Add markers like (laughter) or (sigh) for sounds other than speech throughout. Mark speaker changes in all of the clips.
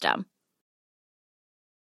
Speaker 1: system.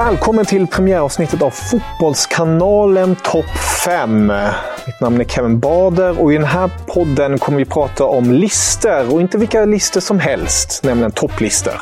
Speaker 2: Välkommen till premiäravsnittet av Fotbollskanalen Topp 5. Mitt namn är Kevin Bader och i den här podden kommer vi prata om lister och inte vilka lister som helst, nämligen topplistor.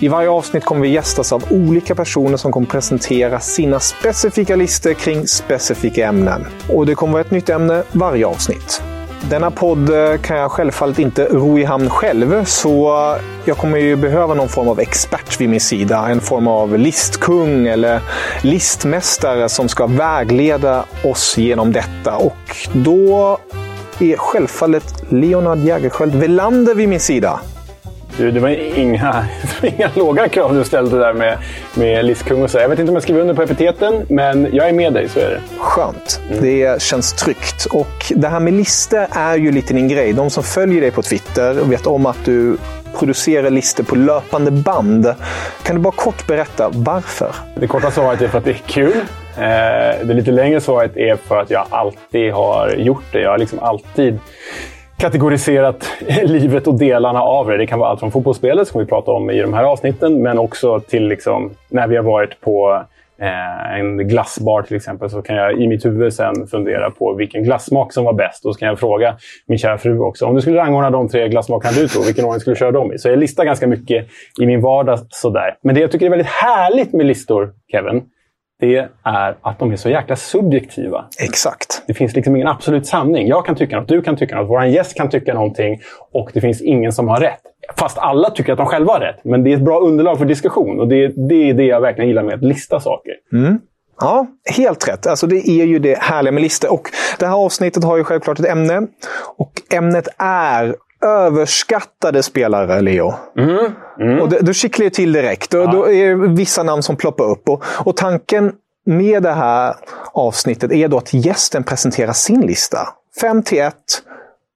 Speaker 2: I varje avsnitt kommer vi gästas av olika personer som kommer presentera sina specifika listor kring specifika ämnen. Och det kommer vara ett nytt ämne varje avsnitt. Denna podd eh, kan jag självfallet inte ro i hamn själv, så eh, jag kommer ju behöva någon form av expert vid min sida. En form av listkung eller listmästare som ska vägleda oss genom detta. Och då är självfallet Leonard Jägerskiöld Velander vid min sida.
Speaker 3: Du, det var inga, (laughs) inga låga krav du ställde där med, med listkung och så. Jag vet inte om jag skriver under på epiteten, men jag är med dig, så är det.
Speaker 2: Skönt. Mm. Det känns tryggt. Och det här med listor är ju lite din grej. De som följer dig på Twitter vet om att du producerar listor på löpande band. Kan du bara kort berätta varför?
Speaker 3: Det korta svaret är för att det är kul. Det lite längre svaret är för att jag alltid har gjort det. Jag har liksom alltid kategoriserat (laughs) livet och delarna av det. Det kan vara allt från fotbollsspelet, som vi pratar om i de här avsnitten, men också till liksom, när vi har varit på eh, en glassbar till exempel, så kan jag i mitt huvud sen fundera på vilken glassmak som var bäst. Och så kan jag fråga min kära fru också. Om du skulle rangordna de tre glassmakarna du tror, vilken ordning skulle du köra dem i? Så jag listar ganska mycket i min vardag sådär. Men det jag tycker är väldigt härligt med listor, Kevin, det är att de är så jäkla subjektiva.
Speaker 2: Exakt.
Speaker 3: Det finns liksom ingen absolut sanning. Jag kan tycka något, du kan tycka något, vår gäst kan tycka någonting och det finns ingen som har rätt. Fast alla tycker att de själva har rätt. Men det är ett bra underlag för diskussion och det, det är det jag verkligen gillar med att lista saker.
Speaker 2: Mm. Ja, helt rätt. Alltså det är ju det härliga med listor. Och det här avsnittet har ju självklart ett ämne. Och ämnet är överskattade spelare, Leo.
Speaker 3: Mm. Mm.
Speaker 2: Och det, då kittlar det till direkt. Ja. Då är det vissa namn som ploppar upp. Och, och tanken med det här avsnittet är då att gästen presenterar sin lista. 5 till 1.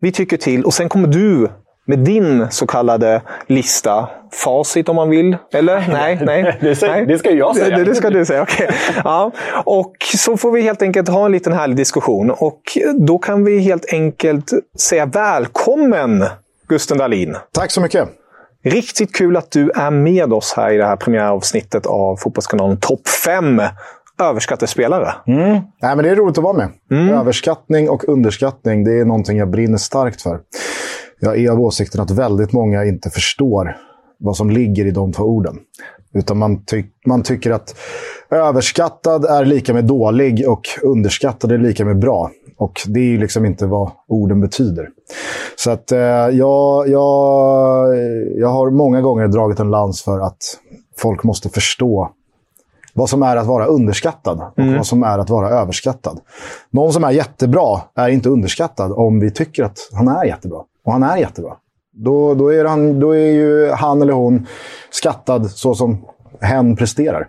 Speaker 2: Vi tycker till och sen kommer du med din så kallade lista. Facit om man vill. Eller? (laughs) Nej, nej.
Speaker 3: det, ska,
Speaker 2: nej.
Speaker 3: det ska jag säga.
Speaker 2: Det, det ska du säga, okej. Okay. Ja. Och så får vi helt enkelt ha en liten härlig diskussion. Och då kan vi helt enkelt säga välkommen Gusten Dahlin.
Speaker 4: Tack så mycket.
Speaker 2: Riktigt kul att du är med oss här i det här premiäravsnittet av Fotbollskanalen Topp 5 överskattade spelare.
Speaker 4: Mm. Nej, men det är roligt att vara med. Mm. Överskattning och underskattning, det är någonting jag brinner starkt för. Jag är av åsikten att väldigt många inte förstår vad som ligger i de två orden. Utan man, ty man tycker att överskattad är lika med dålig och underskattad är lika med bra. Och det är ju liksom inte vad orden betyder. Så att eh, jag, jag, jag har många gånger dragit en lans för att folk måste förstå vad som är att vara underskattad och mm. vad som är att vara överskattad. Någon som är jättebra är inte underskattad om vi tycker att han är jättebra. Och han är jättebra. Då, då, är, han, då är ju han eller hon skattad så som hen presterar.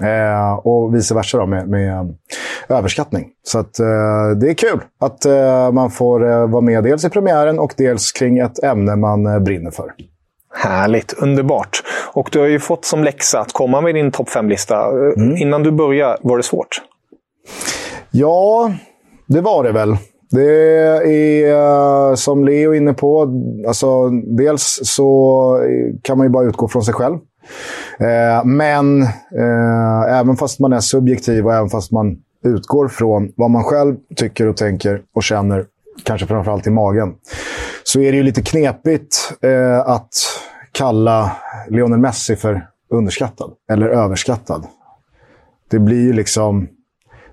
Speaker 4: Eh, och vice versa då med, med överskattning. Så att, eh, det är kul att eh, man får eh, vara med dels i premiären och dels kring ett ämne man eh, brinner för.
Speaker 2: Härligt, underbart. Och du har ju fått som läxa att komma med din topp 5-lista. Mm. Innan du började, var det svårt?
Speaker 4: Ja, det var det väl. Det är eh, som Leo är inne på. Alltså, dels så kan man ju bara utgå från sig själv. Eh, men eh, även fast man är subjektiv och även fast man utgår från vad man själv tycker och tänker och känner, kanske framförallt i magen, så är det ju lite knepigt att kalla Lionel Messi för underskattad eller överskattad. Det blir ju liksom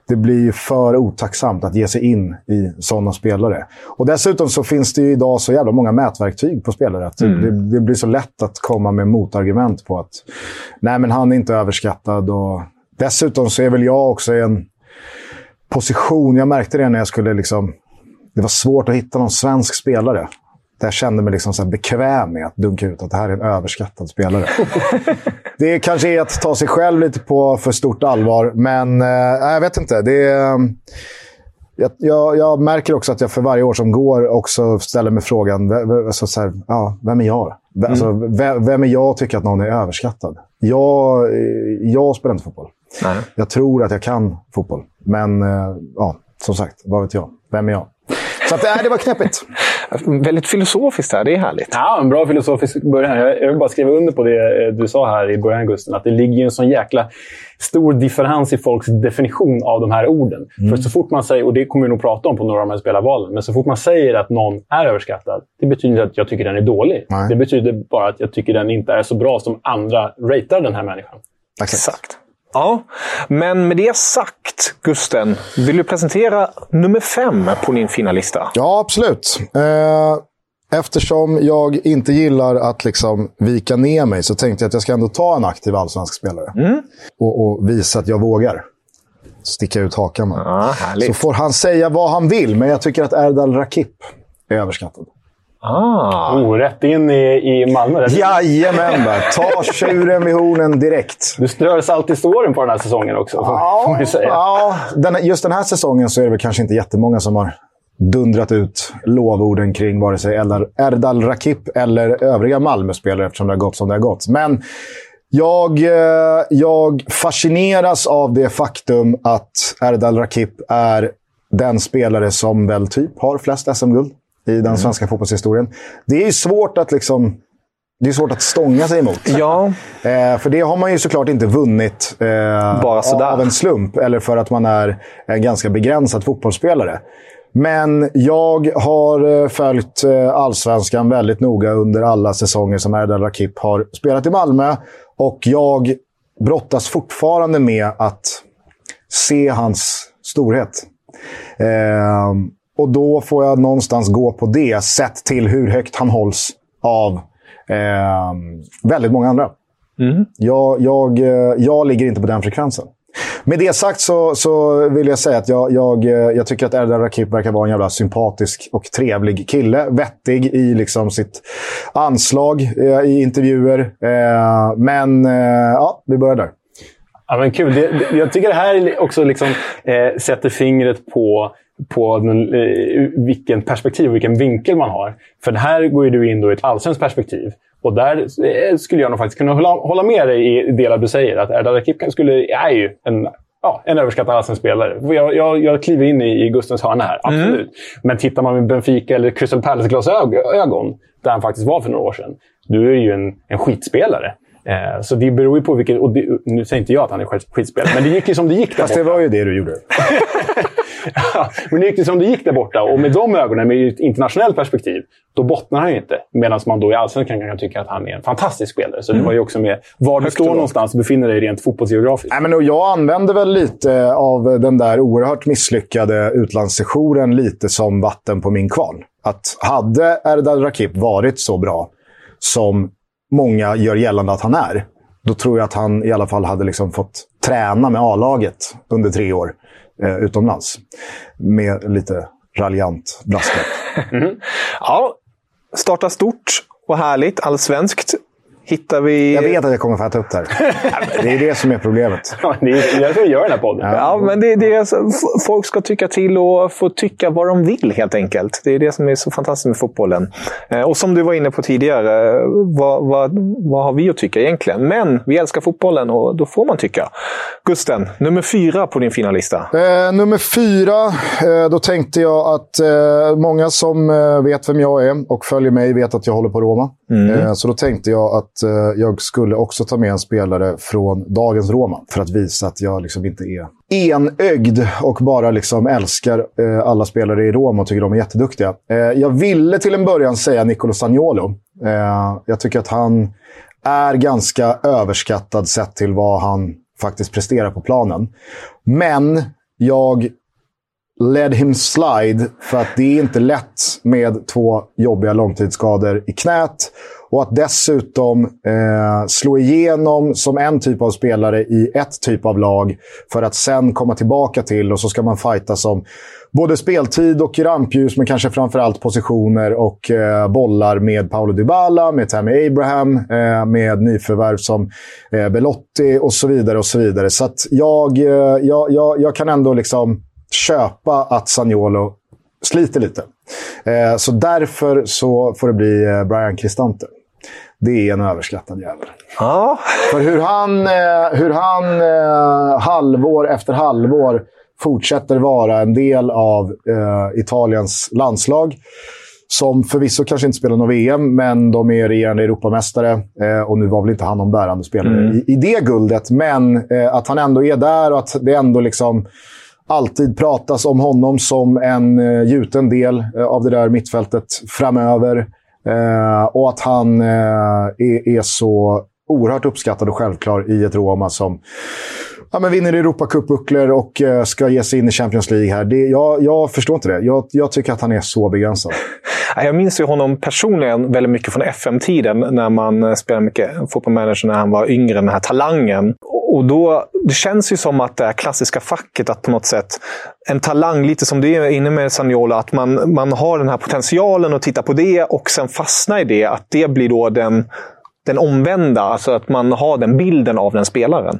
Speaker 4: det blir för otacksamt att ge sig in i sådana spelare. Och dessutom så finns det ju idag så jävla många mätverktyg på spelare. Mm. Det, det, blir så lätt att komma med motargument på att nej, men han är inte överskattad. Och dessutom så är väl jag också i en position, jag märkte det när jag skulle liksom... Det var svårt att hitta någon svensk spelare där jag kände mig liksom så bekväm med att dunka ut att det här är en överskattad spelare. (laughs) det kanske är att ta sig själv lite på för stort allvar, men eh, jag vet inte. Det är, jag, jag, jag, märker också att jag för varje år som går också ställer mig frågan, alltså, så här, ja, vem är jag? Mm. Alltså, vem, vem, är jag och tycker att någon är överskattad? Jag, jag spelar inte fotboll. Nej. Jag tror att jag kan fotboll, men eh, ja, som sagt, vad vet jag? Vem är jag? Så att, äh, det var knepigt.
Speaker 2: Väldigt filosofiskt här. Det är härligt.
Speaker 3: Ja, en bra filosofisk början. Jag vill bara skriva under på det eh, du sa här i början, Gusten. Att det ligger en sån jäkla stor differens i folks definition av de här orden. Mm. För så fort man säger, och det kommer vi nog prata om på några av de här spelarvalen, men så fort man säger att någon är överskattad, det betyder inte att jag tycker den är dålig. Nej. Det betyder bara att jag tycker den inte är så bra som andra ratear den här människan.
Speaker 2: Exakt. Ja, men med det sagt, Gusten, vill du presentera nummer fem på din fina lista?
Speaker 4: Ja, absolut. Eh, eftersom jag inte gillar att liksom vika ner mig så tänkte jag att jag ska ändå ta en aktiv allsvensk spelare. Mm. Och, och, visa att jag vågar. Sticka ut hakan. Ja, så får han säga vad han vill, men jag tycker att Erdal Rakip är överskattad.
Speaker 3: Ah. Oh, rätt in i, i Malmö.
Speaker 4: Jajamän! Ta tjuren vid hornen direkt.
Speaker 3: Du strör salt i såren på den här säsongen också,
Speaker 4: ja, får. Ja, den, just den här säsongen så är det väl kanske inte jättemånga som har dundrat ut lovorden kring vare sig Erdal Rakip eller övriga Malmöspelare eftersom det har gått som det har gått. Men jag, eh, jag fascineras av det faktum att Erdal Rakip är den spelare som väl typ har flest SM-guld i den mm. svenska fotbollshistorien. Det är svårt att liksom... Det är svårt att stånga sig emot.
Speaker 2: Ja.
Speaker 4: Eh, för det har man ju såklart inte vunnit eh, av en slump, eller för att man är en ganska begränsad fotbollsspelare. Men jag har eh, följt eh, allsvenskan väldigt noga under alla säsonger som Erdal Rakip har spelat i Malmö. Och jag brottas fortfarande med att se hans storhet. Eh, och då får jag någonstans gå på det, sett till hur högt han hålls av eh, väldigt många andra. Mm. Jag, jag, eh, jag ligger inte på den frekvensen. Med det sagt så, så vill jag säga att jag, jag, eh, jag tycker att Erdal Rakip verkar vara en jävla sympatisk och trevlig kille. Vettig i liksom sitt anslag eh, i intervjuer. Eh, men eh, ja, vi börjar där.
Speaker 3: Ja, men kul. Det, det, jag tycker det här också liksom, eh, sätter fingret på på den, eh, vilken perspektiv och vilken vinkel man har. För här går ju du in då i ett allsvenskt perspektiv. Och där eh, skulle jag nog faktiskt kunna hålla, hålla med dig i delar du säger. Att Erdal Rakip skulle, är ju en, ja, en överskattad allsvensk spelare. Jag, jag, jag kliver in i, i Gustens hörna här, mm. absolut. Mm. Men tittar man med Benfica eller Crystal Palace-glasögon, där han faktiskt var för några år sedan, du är ju en, en skitspelare. Eh, så det beror ju på vilket... Och det, nu säger inte jag att han är skitspelare, men det gick ju som det gick.
Speaker 4: Fast det var ju det du gjorde. (laughs)
Speaker 3: men nu gick det som det gick där borta. Och med de ögonen, med ett internationellt perspektiv, då bottnar han ju inte. Medan man då i Allsvenskan kan tycka att han är en fantastisk spelare. Så det var ju också med var du står någonstans och befinner dig rent fotbollsgeografiskt.
Speaker 4: Nej, men jag använder väl lite av den där oerhört misslyckade utlandssessionen lite som vatten på min kvarn. Att hade Erdal Rakip varit så bra som många gör gällande att han är, då tror jag att han i alla fall hade liksom fått träna med A-laget under tre år eh, utomlands. Med lite raljant brasklapp. (laughs)
Speaker 2: mm. Ja, starta stort och härligt, allsvenskt hittar vi...
Speaker 4: Jag vet att jag kommer få äta upp det här. (laughs) det är det som är problemet. (laughs)
Speaker 3: Ja, det är därför vi gör den här podden.
Speaker 2: Ja, men det, det är, folk ska tycka till och få tycka vad de vill, helt enkelt. Det är det som är så fantastiskt med fotbollen. Eh, och som du var inne på tidigare, vad, vad, vad har vi att tycka egentligen? Men vi älskar fotbollen och då får man tycka. Gusten, nummer fyra på din fina lista.
Speaker 4: Eh, nummer fyra, eh, då tänkte jag att eh, många som eh, vet vem jag är och följer mig vet att jag håller på Roma. Mm. Eh, så då tänkte jag att eh, jag skulle också ta med en spelare från dagens Roma. För att visa att jag liksom inte är enögd och bara liksom älskar eh, alla spelare i Roma och tycker de är jätteduktiga. Jag ville till en början säga Nicolo Sagnolo. Jag tycker att han är ganska överskattad sett till vad han faktiskt presterar på planen. Men jag led him slide för att det är inte lätt med två jobbiga långtidsskador i knät. Och att dessutom eh, slå igenom som en typ av spelare i ett typ av lag för att sen komma tillbaka till och så ska man fighta som både speltid och rampljus, men kanske framförallt positioner och eh, bollar med Paolo Dybala, med Tammy Abraham, eh, med nyförvärv som eh, Belotti och så vidare. och Så vidare. Så att jag, eh, jag, jag, jag kan ändå liksom köpa att Sagnolo sliter lite. Eh, så därför så får det bli eh, Brian Cristante. Det är en överskattad jävel.
Speaker 2: Ja.
Speaker 4: För hur han, eh, hur han eh, halvår efter halvår fortsätter vara en del av eh, Italiens landslag. Som förvisso kanske inte spelar något VM, men de är regerande Europamästare. Eh, och nu var väl inte han någon bärande spelare mm. i, i, det guldet, men eh, att han ändå är där och att det ändå liksom alltid pratas om honom som en eh, gjuten del eh, av det där mittfältet framöver. Eh, och att han eh, är, är, så oerhört uppskattad och självklar i ett Roma som ja, men vinner Europacup-bucklor och eh, ska ge sig in i Champions League här. Det, jag, jag förstår inte det. Jag, jag, tycker att han är så begränsad. (laughs)
Speaker 2: Eh, jag minns ju honom personligen väldigt mycket från FM-tiden, när man eh, spelade mycket fotbollmanager när han var yngre, den här talangen. Och då, det känns ju som att det här klassiska facket, att på något sätt en talang, lite som det är inne med Saniola, att man, man har den här potentialen och tittar på det och sen fastnar i det. Att det blir då den den omvända, alltså att man har den bilden av den spelaren.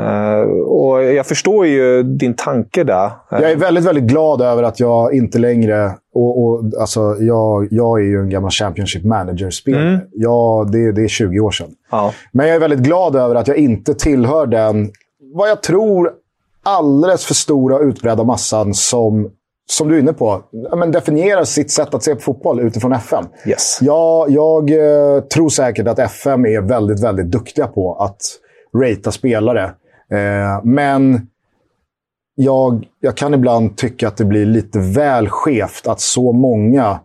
Speaker 2: Uh, och Jag förstår ju din tanke där.
Speaker 4: Jag är väldigt, väldigt glad över att jag inte längre... Och, och, alltså, jag, jag är ju en gammal Championship Manager-spelare. Mm. Jag, det, det är 20 år sedan.
Speaker 2: Ja.
Speaker 4: Men jag är väldigt glad över att jag inte tillhör den, vad jag tror, alldeles för stora utbredda massan som som du är inne på, men definierar sitt sätt att se på fotboll utifrån FM.
Speaker 2: Yes.
Speaker 4: Jag, jag eh, tror säkert att FM är väldigt, väldigt duktiga på att ratea spelare. Eh, men jag, jag kan ibland tycka att det blir lite väl skevt att så många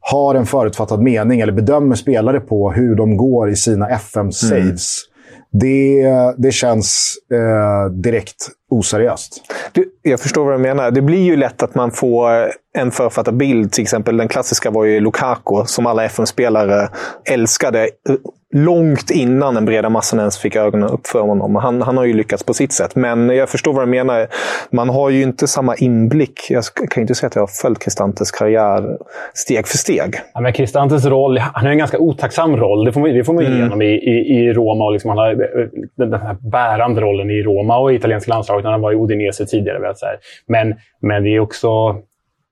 Speaker 4: har en förutfattad mening eller bedömer spelare på hur de går i sina FM-saves. Mm. Det, det känns eh, direkt oseriöst.
Speaker 2: Du, jag förstår vad du menar. Det blir ju lätt att man får en författad bild. Till exempel den klassiska var ju Lukaku, som alla FM-spelare älskade långt innan den breda massan ens fick ögonen upp för honom. Han, han har ju lyckats på sitt sätt. Men jag förstår vad du menar. Man har ju inte samma inblick. Jag kan inte säga att jag har följt Kristantes karriär steg för steg.
Speaker 3: Ja, men Kristantes roll, han har en ganska otacksam roll. Det får man, det får man mm. igenom i, i, i Roma. Och liksom han har den här bärande rollen i Roma och i italienska landslaget. Han var i Udinese tidigare. Så här. Men, men det är också...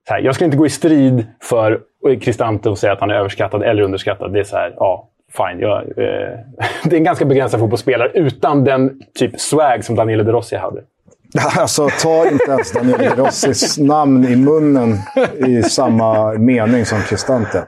Speaker 3: Så här, jag ska inte gå i strid för Cristante och säga att han är överskattad eller underskattad. Det är så här, ja, fine. Jag, eh, (laughs) det är en ganska begränsad fotbollsspelare utan den typ swag som Daniele De Rossi hade. (laughs)
Speaker 4: Alltså, ta inte ens Daniele De Rossis namn i munnen i samma mening som Cristante.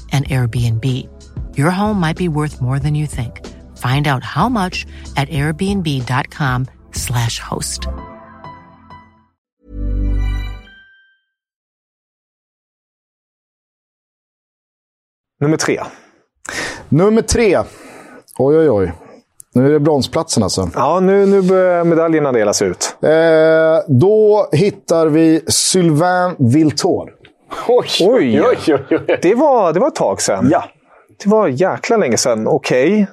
Speaker 5: an Airbnb. Your home might be worth more than you think. Find out how much at airbnb.com slash host.
Speaker 2: Nummer tre.
Speaker 4: Nummer tre. Oj, oj, oj. Nu är det bronsplatsen alltså.
Speaker 2: Ja, nu, nu börjar medaljerna delas ut.
Speaker 4: Eh, då hittar vi Sylvain Viltor.
Speaker 3: Oj, oj, oj, oj, oj.
Speaker 2: Det, var, det var ett tag sedan.
Speaker 4: Ja.
Speaker 2: Det var jäkla länge sedan. Okej.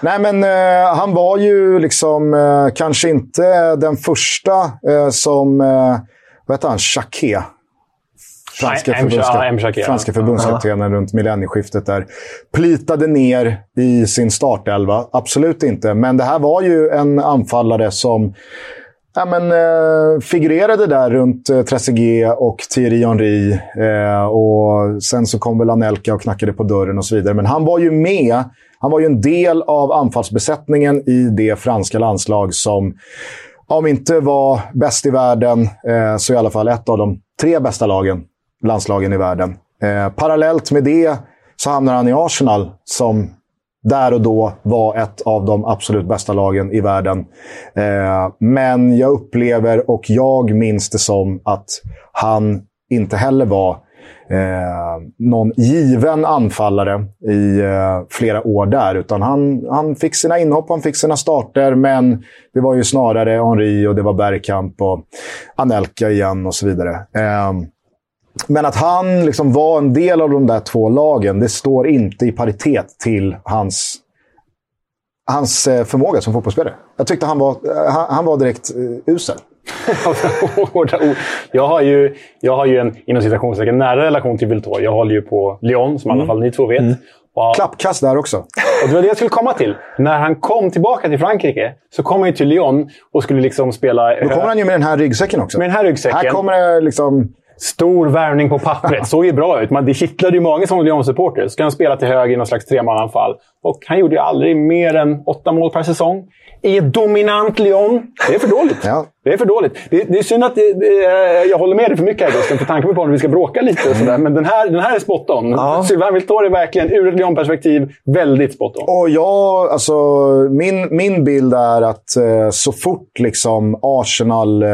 Speaker 4: Nej, men eh, han var ju liksom eh, kanske inte den första eh, som... Eh, vad heter han? Jacquet. Franska, förbundska- franska förbundskaptenen runt millennieskiftet där. Plitade ner i sin startelva. Absolut inte. Men det här var ju en anfallare som ja, men, eh, figurerade där runt eh, Trezeguet och Thierry Henry. Eh, och sen så kom väl Anelka och knackade på dörren och så vidare. Men han var ju med. Han var ju en del av anfallsbesättningen i det franska landslag som, om inte var bäst i världen, eh, så i alla fall ett av de tre bästa lagen, landslagen i världen. Eh, parallellt med det så hamnar han i Arsenal som där och då var ett av de absolut bästa lagen i världen. Eh, men jag upplever och jag minns det som att han inte heller var eh, någon given anfallare i eh, flera år där. Utan han, han fick sina inhopp, han fick sina starter, men det var ju snarare Henri och det var Bergkamp och Anelka igen och så vidare. Eh, men att han liksom var en del av de där två lagen, det står inte i paritet till hans, hans eh, förmåga som fotbollsspelare. Jag tyckte han var, eh, han, han var direkt uh, usel. (laughs)
Speaker 3: Hårda ord. jag, har ju, jag har ju en inom citationstecken nära relation till Viltor. Jag håller ju på Lyon, som i alla fall ni två vet. Och,
Speaker 4: Klappkast där också.
Speaker 3: och det var det jag skulle komma till. När han kom tillbaka till Frankrike så kom han ju till Lyon och skulle liksom spela...
Speaker 4: Då kommer han ju med den här ryggsäcken också.
Speaker 3: Med den här ryggsäcken.
Speaker 4: Här kommer det liksom...
Speaker 3: Stor värvning på pappret. (laughs) Såg ju bra ut. Man, det kittlade ju många som Lyon-supporter. Ska han spela till höger i någon slags tremananfall. Och han gjorde ju aldrig mer än åtta mål per säsong. I ett dominant Lyon. Det är för dåligt.
Speaker 4: Ja.
Speaker 3: Det är för dåligt. Det, det är synd att det, det, jag håller med dig för mycket här Gusten, för tanken på att vi ska bråka lite och sådär. Men den här, den här är spot on.
Speaker 2: Ja.
Speaker 3: Sylvain Viltor är verkligen, ur ett Lyon-perspektiv, väldigt spot on.
Speaker 4: Och jag, alltså, min, min bild är att eh, så fort liksom Arsenal, eh,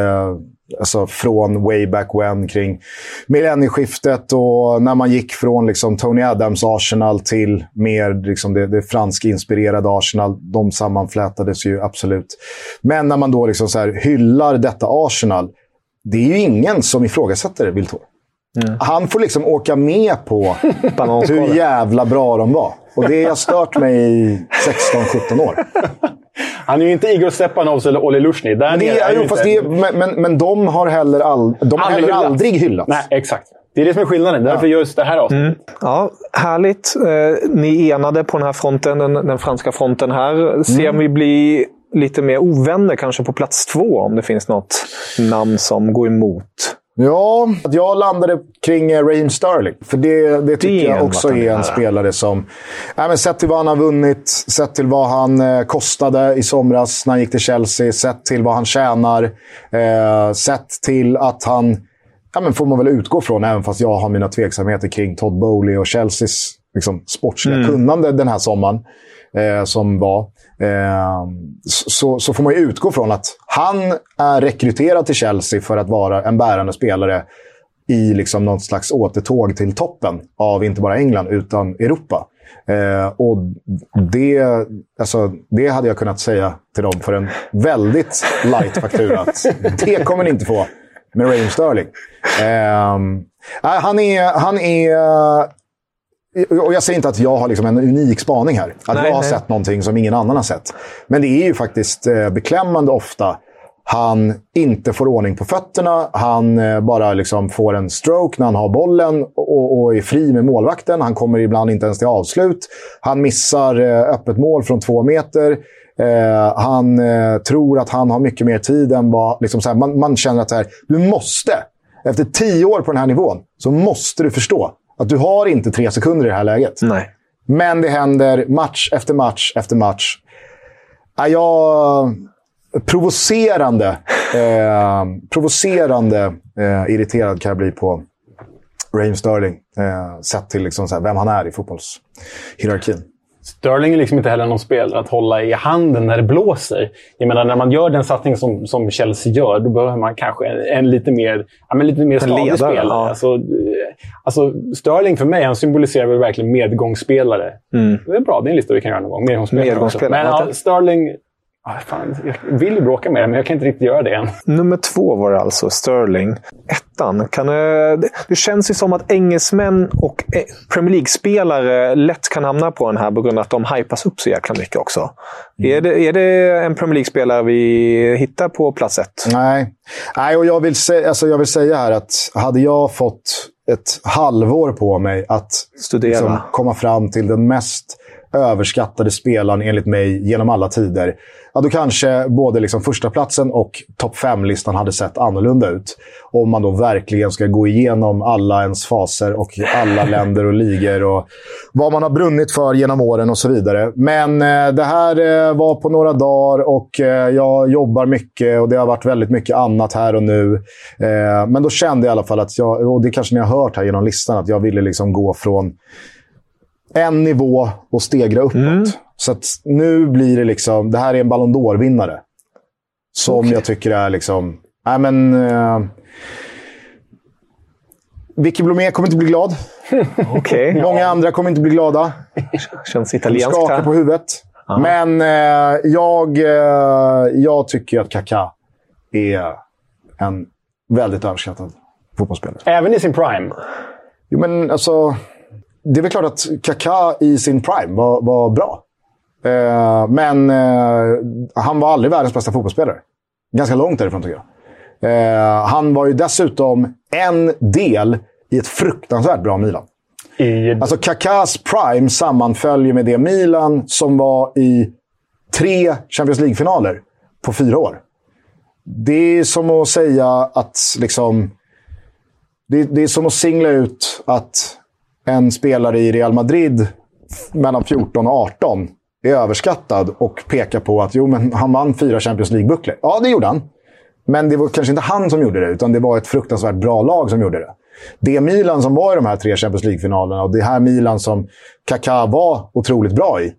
Speaker 4: alltså från way back when, kring millennieskiftet och när man gick från liksom, Tony Adams Arsenal till mer liksom, det, det fransk-inspirerade Arsenal. De sammanflätades ju absolut. Men när man då liksom så här hyllar detta Arsenal, det är ju ingen som ifrågasätter Viltor. Han får liksom åka med på (laughs) hur jävla bra de var. Och det har stört mig i 16-17 år.
Speaker 3: Han är ju inte Igor Stepanovs eller Olli Lushny. Där
Speaker 4: Men, det är,
Speaker 3: ju
Speaker 4: jo,
Speaker 3: inte-
Speaker 4: fast det men, men, men de har heller, all, de har
Speaker 3: Aldrig
Speaker 4: heller
Speaker 3: hyllats.
Speaker 4: aldrig hyllats.
Speaker 3: Nej, exakt. Det är det som är skillnaden. Därför just det här avsnittet.
Speaker 2: Ja, härligt. Eh, ni är enade på den här fronten, den, den franska fronten här. Ser
Speaker 4: Mm.
Speaker 2: vi bli lite mer ovänner kanske på plats två om det finns något namn som går emot?
Speaker 4: Ja, att jag landade kring eh, Raheem Sterling. För det, det tycker
Speaker 2: Det
Speaker 4: jag också är en spelare som... Ja, men sett till vad han har vunnit, sett till vad han eh, kostade i somras när han gick till Chelsea, sett till vad han tjänar, eh, sett till att han... Ja, men får man väl utgå från, även fast jag har mina tveksamheter kring Todd Bowley och Chelseas liksom, sportsliga kunnande den här sommaren eh, som var. Eh, så, så får man ju utgå från att han är rekryterad till Chelsea för att vara en bärande spelare i liksom något slags återtåg till toppen av inte bara England, utan Europa. Eh, och det, alltså, det hade jag kunnat säga till dem för en väldigt light faktura. att det kommer ni inte få med Raheem Sterling. Eh, han är... Han är och jag säger inte att jag har liksom en unik spaning här. Att nej, jag har nej. sett någonting som ingen annan har sett. Men det är ju faktiskt eh, beklämmande ofta han inte får ordning på fötterna. Han eh, bara liksom får en stroke när han har bollen och, och, är fri med målvakten. Han kommer ibland inte ens till avslut. Han missar eh, öppet mål från två meter. Eh, han eh, tror att han har mycket mer tid än vad... Liksom här, man, man, känner att här, du måste, efter tio år på den här nivån, så måste du förstå att du har inte tre sekunder i det här läget.
Speaker 2: Nej.
Speaker 4: Men det händer match efter match efter match. Jag provocerande, (laughs) eh, provocerande eh, irriterad kan jag bli på Raheem Sterling. Eh, sett till liksom så vem han är i fotbollshierarkin.
Speaker 3: Sterling är liksom inte heller någon spelare att hålla i handen när det blåser. Jag menar, när man gör den satsning som, som Chelsea gör, då behöver man kanske en, en lite mer, ja, men lite mer stadig spelare. Ja. Alltså, eh, alltså, Sterling för mig, han symboliserar väl verkligen medgångsspelare. Mm. Det är bra, det är en lista vi kan göra någon gång. Medgångsspelare, medgångsspelare. Men ja, Sterling Ah, fan, jag vill ju bråka med det, men jag kan inte riktigt göra det än.
Speaker 2: Nummer två var det alltså, Sterling. Ettan. Kan, det, det känns ju som att engelsmän och eh, Premier League-spelare lätt kan hamna på den här på grund av att de hypas upp så jäkla mycket också. Mm. Är, det, är det en Premier League-spelare vi hittar på plats ett?
Speaker 4: Nej. Nej, och jag vill, se, alltså jag vill säga här att hade jag fått ett halvår på mig att
Speaker 2: Studera. Liksom,
Speaker 4: komma fram till den mest överskattade spelaren enligt mig genom alla tider ja, då kanske både liksom första platsen och topp fem-listan hade sett annorlunda ut. Om man då verkligen ska gå igenom alla ens faser och alla länder och ligor och vad man har brunnit för genom åren och så vidare. Men eh, det här eh, var på några dagar och eh, jag jobbar mycket och det har varit väldigt mycket annat här och nu. Eh, men då kände jag i alla fall att jag, och det kanske ni har hört här genom listan, att jag ville liksom gå från en nivå och stegra uppåt. Mm. Så nu blir det liksom... Det här är en Ballon d'Or-vinnare. Som okay. jag tycker är liksom... Nej, men... Uh, Vicky Blomé kommer inte bli glad. (laughs)
Speaker 2: okay. (laughs)
Speaker 4: Många andra kommer inte bli glada. (laughs)
Speaker 2: Känns italienskt.
Speaker 4: Skakar på huvudet. Aha. Men uh, jag, uh, jag tycker att Kaká är en väldigt överskattad fotbollsspelare.
Speaker 3: Även i sin prime?
Speaker 4: Jo, men alltså... Det är väl klart att Kaká i sin prime var, var bra. Eh, men eh, han var aldrig världens bästa fotbollsspelare. Ganska långt därifrån tycker jag. Eh, han var ju dessutom en del i ett fruktansvärt bra Milan. I... Alltså Kakas prime sammanföljer med det Milan som var i tre Champions League-finaler på fyra år. Det är som att säga att liksom... Det, det är som att singla ut att en spelare i Real Madrid mellan 14 och 18 är överskattad och pekar på att jo, men han vann fyra Champions League-bucklor. Ja, det gjorde han. Men det var kanske inte han som gjorde det, utan det var ett fruktansvärt bra lag som gjorde det. Det Milan som var i de här tre Champions League-finalerna och det här Milan som Kaká var otroligt bra i.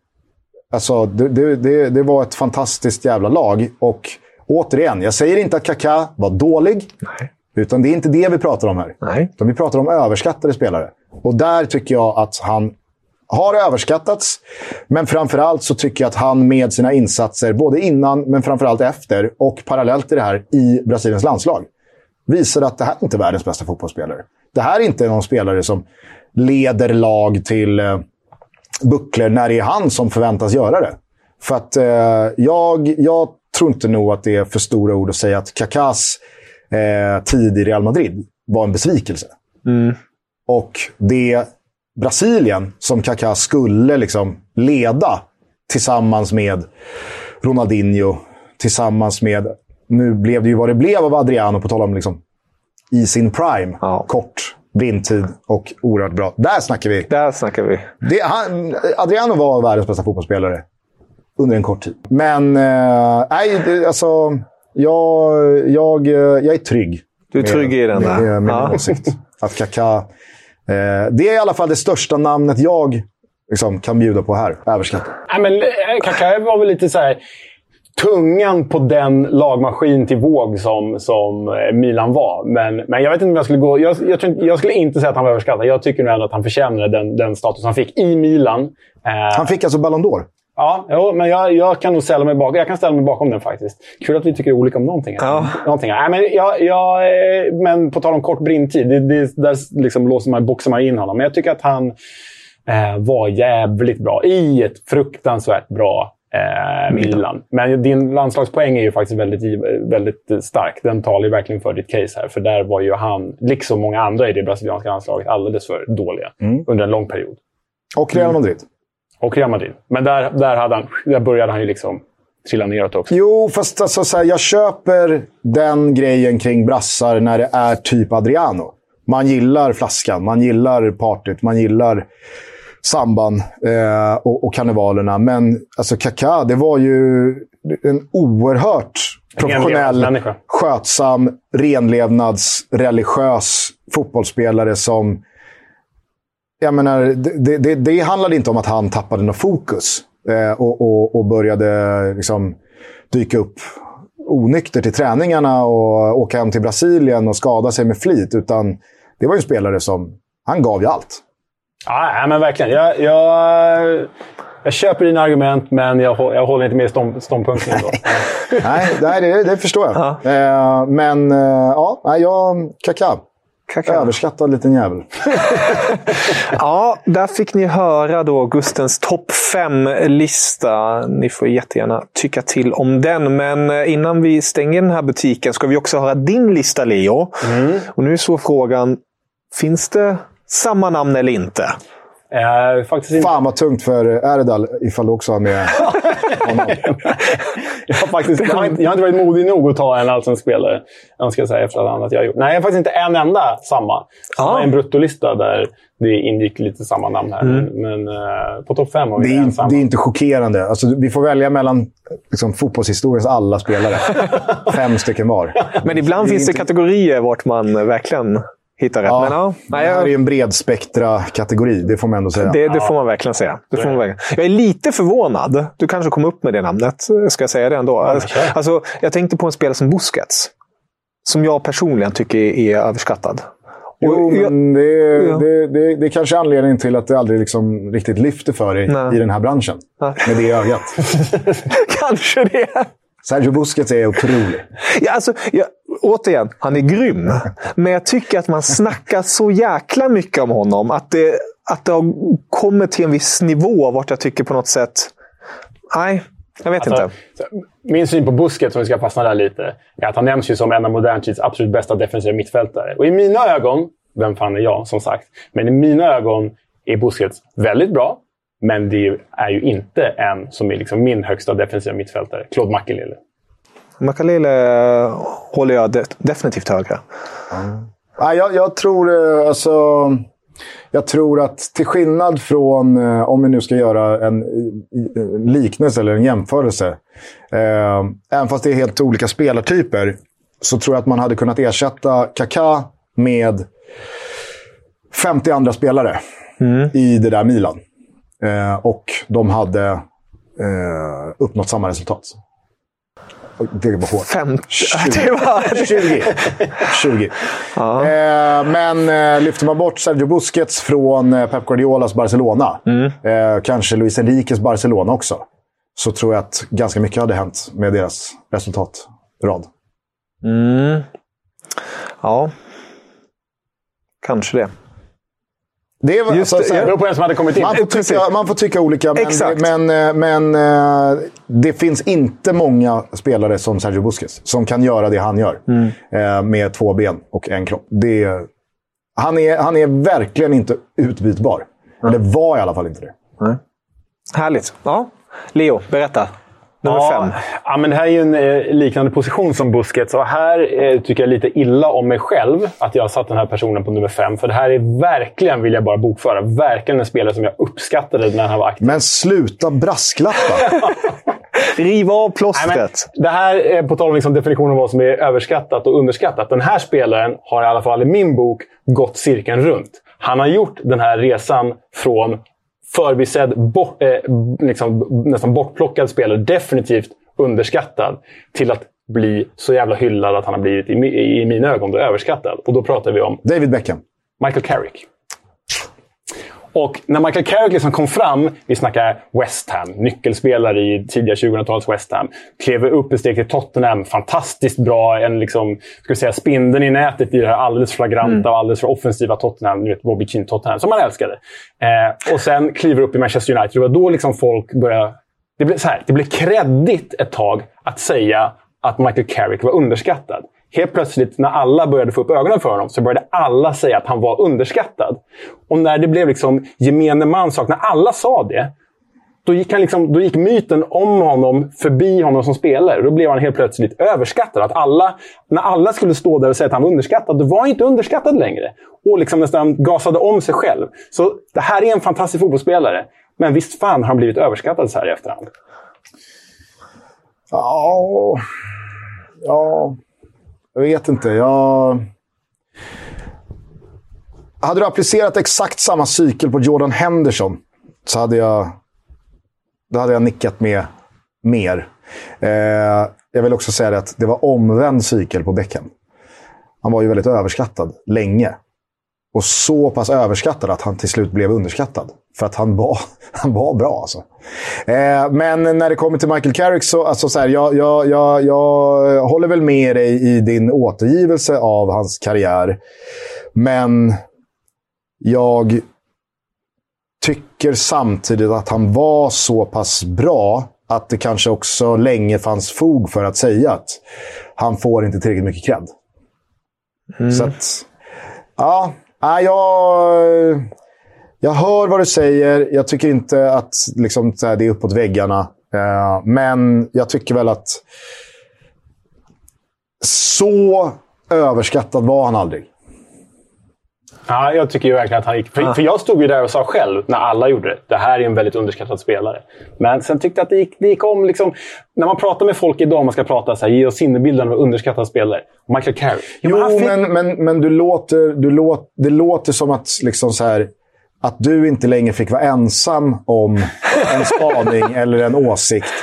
Speaker 4: Alltså, det, det, det, det, var ett fantastiskt jävla lag. Och återigen, jag säger inte att Kaká var dålig.
Speaker 2: Nej.
Speaker 4: Utan det är inte det vi pratar om här.
Speaker 2: Nej.
Speaker 4: Utan vi pratar om överskattade spelare. Och där tycker jag att han har överskattats. Men framförallt så tycker jag att han med sina insatser, både innan men framförallt efter och parallellt i det här i Brasiliens landslag, visar att det här är inte världens bästa fotbollsspelare. Det här är inte någon spelare som leder lag till eh, bucklor när det är han som förväntas göra det. För att eh, jag, jag tror inte nog att det är för stora ord att säga att Kakas eh, tid i Real Madrid var en besvikelse.
Speaker 2: Mm.
Speaker 4: Och det Brasilien som Kaká skulle liksom leda tillsammans med Ronaldinho, tillsammans med... Nu blev det ju vad det blev av Adriano, på tal om liksom, i sin prime.
Speaker 2: Ja.
Speaker 4: Kort blindtid och oerhört bra. Där snackar vi.
Speaker 2: Där snackar vi.
Speaker 4: Det, han, Adriano var världens bästa fotbollsspelare under en kort tid. Men, eh, nej, alltså... Jag, jag, jag är trygg.
Speaker 2: Du är trygg i den där?
Speaker 4: Med, med min ja. åsikt. Att Kaká Eh, det är i alla fall det största namnet jag liksom, kan bjuda på här. Överskattat.
Speaker 3: Ja, men eh, Kaká var väl lite så här... tungan på den lagmaskin till våg som, som eh, Milan var. Men, men jag vet inte om jag skulle gå... Jag, jag, jag skulle inte säga att han var överskattad. Jag tycker nog ändå att han förtjänade den, den status han fick i Milan.
Speaker 4: Eh, han fick alltså Ballon d'Or?
Speaker 3: Ja, jo, men jag, jag kan nog ställa mig bakom, jag kan ställa mig bakom den faktiskt. Kul att vi tycker olika om någonting. Ja. någonting. Nej, men, jag, jag, eh, men på tal om kort brintid, det, det, där liksom låser man, boxar man in honom. Men jag tycker att han eh, var jävligt bra i ett fruktansvärt bra eh, Milan. Men din landslagspoäng är ju faktiskt väldigt, väldigt stark. Den talar ju verkligen för ditt case här. För där var ju han, liksom många andra i det brasilianska landslaget, alldeles för dåliga mm. under en lång period.
Speaker 4: Och Real Madrid. Mm.
Speaker 3: Och Real Madrid. Men där, där, hade han, där började han ju liksom trilla neråt också.
Speaker 4: Jo, fast alltså, så här, jag köper den grejen kring brassar när det är typ Adriano. Man gillar flaskan, man gillar partyt, man gillar samban eh, och, och karnevalerna. Men alltså Kaká, det var ju en oerhört professionell, skötsam, renlevnadsreligiös fotbollsspelare som... Jag menar, det, det, det handlade inte om att han tappade något fokus eh, och, och, och, började liksom, dyka upp onykter till träningarna och åka hem till Brasilien och skada sig med flit. Utan det var ju en spelare som... Han gav ju allt.
Speaker 3: Ja, men verkligen. Jag, jag, jag köper dina argument, men jag, jag håller inte med stånd, ståndpunkten. Ändå. (laughs)
Speaker 4: nej, nej det, det förstår jag. Ja. Eh, men eh, ja, jag... Kaká. Kaka. Överskattad liten jävel. (laughs)
Speaker 2: ja, där fick ni höra då Gustens topp 5-lista. Ni får jättegärna tycka till om den. Men eh, innan vi stänger den här butiken ska vi också höra din lista, Leo. Mm. Och nu är så frågan, finns det samma namn eller inte?
Speaker 3: Eh, faktiskt inte.
Speaker 4: Fan vad tungt för Erdal ifall du också har med (laughs)
Speaker 3: honom. jag, har faktiskt, jag, har inte, jag har inte varit modig nog att ta en allsvensk spelare. Jag ska säga efter allt annat jag har gjort. Nej, jag har faktiskt inte en enda samma. Ah. En bruttolista där det ingick lite samma namn här. Mm. Men uh, på topp fem har vi
Speaker 4: det
Speaker 3: är, en samma.
Speaker 4: Det är inte chockerande. Alltså, vi får välja mellan liksom, fotbollshistoriens alla spelare. (laughs) Fem stycken var.
Speaker 2: Men ibland det finns det kategorier vart man verkligen hitta rätt.
Speaker 4: Ja,
Speaker 2: men,
Speaker 4: ja, det här är ju en bred spektra-kategori, det får man ändå säga.
Speaker 2: Det, det får man verkligen säga. Det får man verkligen. Jag är lite förvånad. Du kanske kom upp med det namnet. Ska jag säga det ändå? Alltså, jag tänkte på en spelare som Busquets. Som jag personligen tycker är överskattad.
Speaker 4: Jo, men det, ja. det, det, det är kanske anledningen till att det aldrig liksom riktigt lyfter för dig Nej. i den här branschen. Nej. Med det ögat. (laughs)
Speaker 2: kanske det.
Speaker 4: Sergio Busquets är otrolig.
Speaker 2: Ja, alltså, jag, återigen, han är grym. Men jag tycker att man snackar så jäkla mycket om honom. Att det, att det har kommit till en viss nivå vart jag tycker på något sätt... Nej, jag vet alltså, inte.
Speaker 3: Min syn på Busquets, om vi ska fastna där lite, är att han nämns ju som en av modern tids absolut bästa defensiva mittfältare. Och i mina ögon, vem fan är jag som sagt, men i mina ögon är Busquets väldigt bra. Men det är ju inte en som är liksom min högsta defensiva mittfältare. Claude Makelele.
Speaker 2: Makalele håller jag de definitivt högre.
Speaker 4: Mm. Ja, jag, jag, tror eh, alltså... Jag tror att till skillnad från, eh, om vi nu ska göra en liknelse eller en jämförelse. Eh, även fast det är helt olika spelartyper. Så tror jag att man hade kunnat ersätta Kaká med 50 andra spelare mm. i det där Milan. Eh, och de hade eh, uppnått samma resultat. Det var hårt.
Speaker 2: 50? 20. (laughs) Det var...
Speaker 4: 20. 20. Ja. Eh, men eh, lyfter man bort Sergio Busquets från eh, Pep Guardiolas Barcelona, mm. eh, kanske Luis Enriques Barcelona också, så tror jag att ganska mycket hade hänt med deras resultatrad.
Speaker 2: Mm. Ja, kanske det.
Speaker 4: Det är, Just alltså, det, beror på vem som hade kommit in. Man får tycka, man får tycka olika, men, Exakt. men, eh, men uh, det finns inte många spelare som Sergio Busquets som kan göra det han gör. Mm. Uh, med två ben och en kropp. Det, han, är, han är verkligen inte utbytbar. Mm. Eller var i alla fall inte det. Mm.
Speaker 2: Härligt. Ja. Leo, berätta. Nummer
Speaker 3: ja,
Speaker 2: fem.
Speaker 3: Ja, men det här är ju en eh, liknande position som Busquets. Och här eh, tycker jag lite illa om mig själv att jag har satt den här personen på nummer fem. För det här är verkligen, vill jag bara bokföra, verkligen en spelare som jag uppskattade när han var aktiv.
Speaker 4: Men sluta brasklappa! (laughs)
Speaker 2: Riv av plåstret.
Speaker 3: Nej, det här är på tal om liksom definitionen av vad som är överskattat och underskattat. Den här spelaren har i alla fall i min bok gått cirkeln runt. Han har gjort den här resan från förbisedd, bort, eh, liksom, nästan bortplockad spelare. Definitivt underskattad till att bli så jävla hyllad att han har blivit, i, i, mina ögon, då, överskattad. Och då pratar vi om
Speaker 4: David Beckham.
Speaker 3: Michael Carrick. Och när Michael Carrick liksom kom fram, vi snackar West Ham, nyckelspelare i tidiga 2000-talets West Ham. Klev upp ett steg till Tottenham, fantastiskt bra. En liksom, ska säga, spindeln i nätet i det här alldeles flagranta mm. och alldeles för offensiva Tottenham. Ni vet, Bobby Keane Tottenham, som man älskade. Eh, och sen kliver upp i Manchester United. Det var då liksom folk började... Det blev, så här, det blev kreddigt ett tag att säga att Michael Carrick var underskattad. Helt plötsligt, när alla började få upp ögonen för honom, så började alla säga att han var underskattad. Och när det blev liksom gemene mans sak, när alla sa det, då gick, han liksom, då gick myten om honom förbi honom som spelare. Då blev han helt plötsligt överskattad. Att alla, när alla skulle stå där och säga att han var underskattad, då var han inte underskattad längre. Och liksom nästan gasade om sig själv. Så det här är en fantastisk fotbollsspelare. Men visst fan har han blivit överskattad så här i efterhand.
Speaker 4: Ja... Ja... Jag vet inte. Jag... Hade du applicerat exakt samma cykel på Jordan Henderson så hade jag, då hade jag nickat med mer. Eh, jag vill också säga att det var omvänd cykel på Beckham. Han var ju väldigt överskattad länge. Och så pass överskattad att han till slut blev underskattad. För att han var, (laughs) han var bra alltså. Eh, men när det kommer till Michael Carrick så, alltså så här, jag, jag, jag, jag håller väl med dig i din återgivelse av hans karriär. Men jag tycker samtidigt att han var så pass bra att det kanske också länge fanns fog för att säga att han får inte tillräckligt mycket cred. Mm. Så att, ja, Ah, jag, jag hör vad du säger. Jag tycker inte att liksom, det är uppåt väggarna. Eh, men jag tycker väl att så överskattad var han aldrig.
Speaker 3: Ja, jag tycker ju verkligen att han gick... För, för, jag stod ju där och sa själv, när alla gjorde det, det här är en väldigt underskattad spelare. Men sen tyckte jag att det gick, det gick om. Liksom, när man pratar med folk idag, man ska prata så här, ge oss sinnebilden av underskattad spelare. Michael Carey.
Speaker 4: Jo, men, fick... men, men, men, du låter, du låter, det låter som att liksom så här, att du inte längre fick vara ensam om en (laughs) spaning eller en åsikt.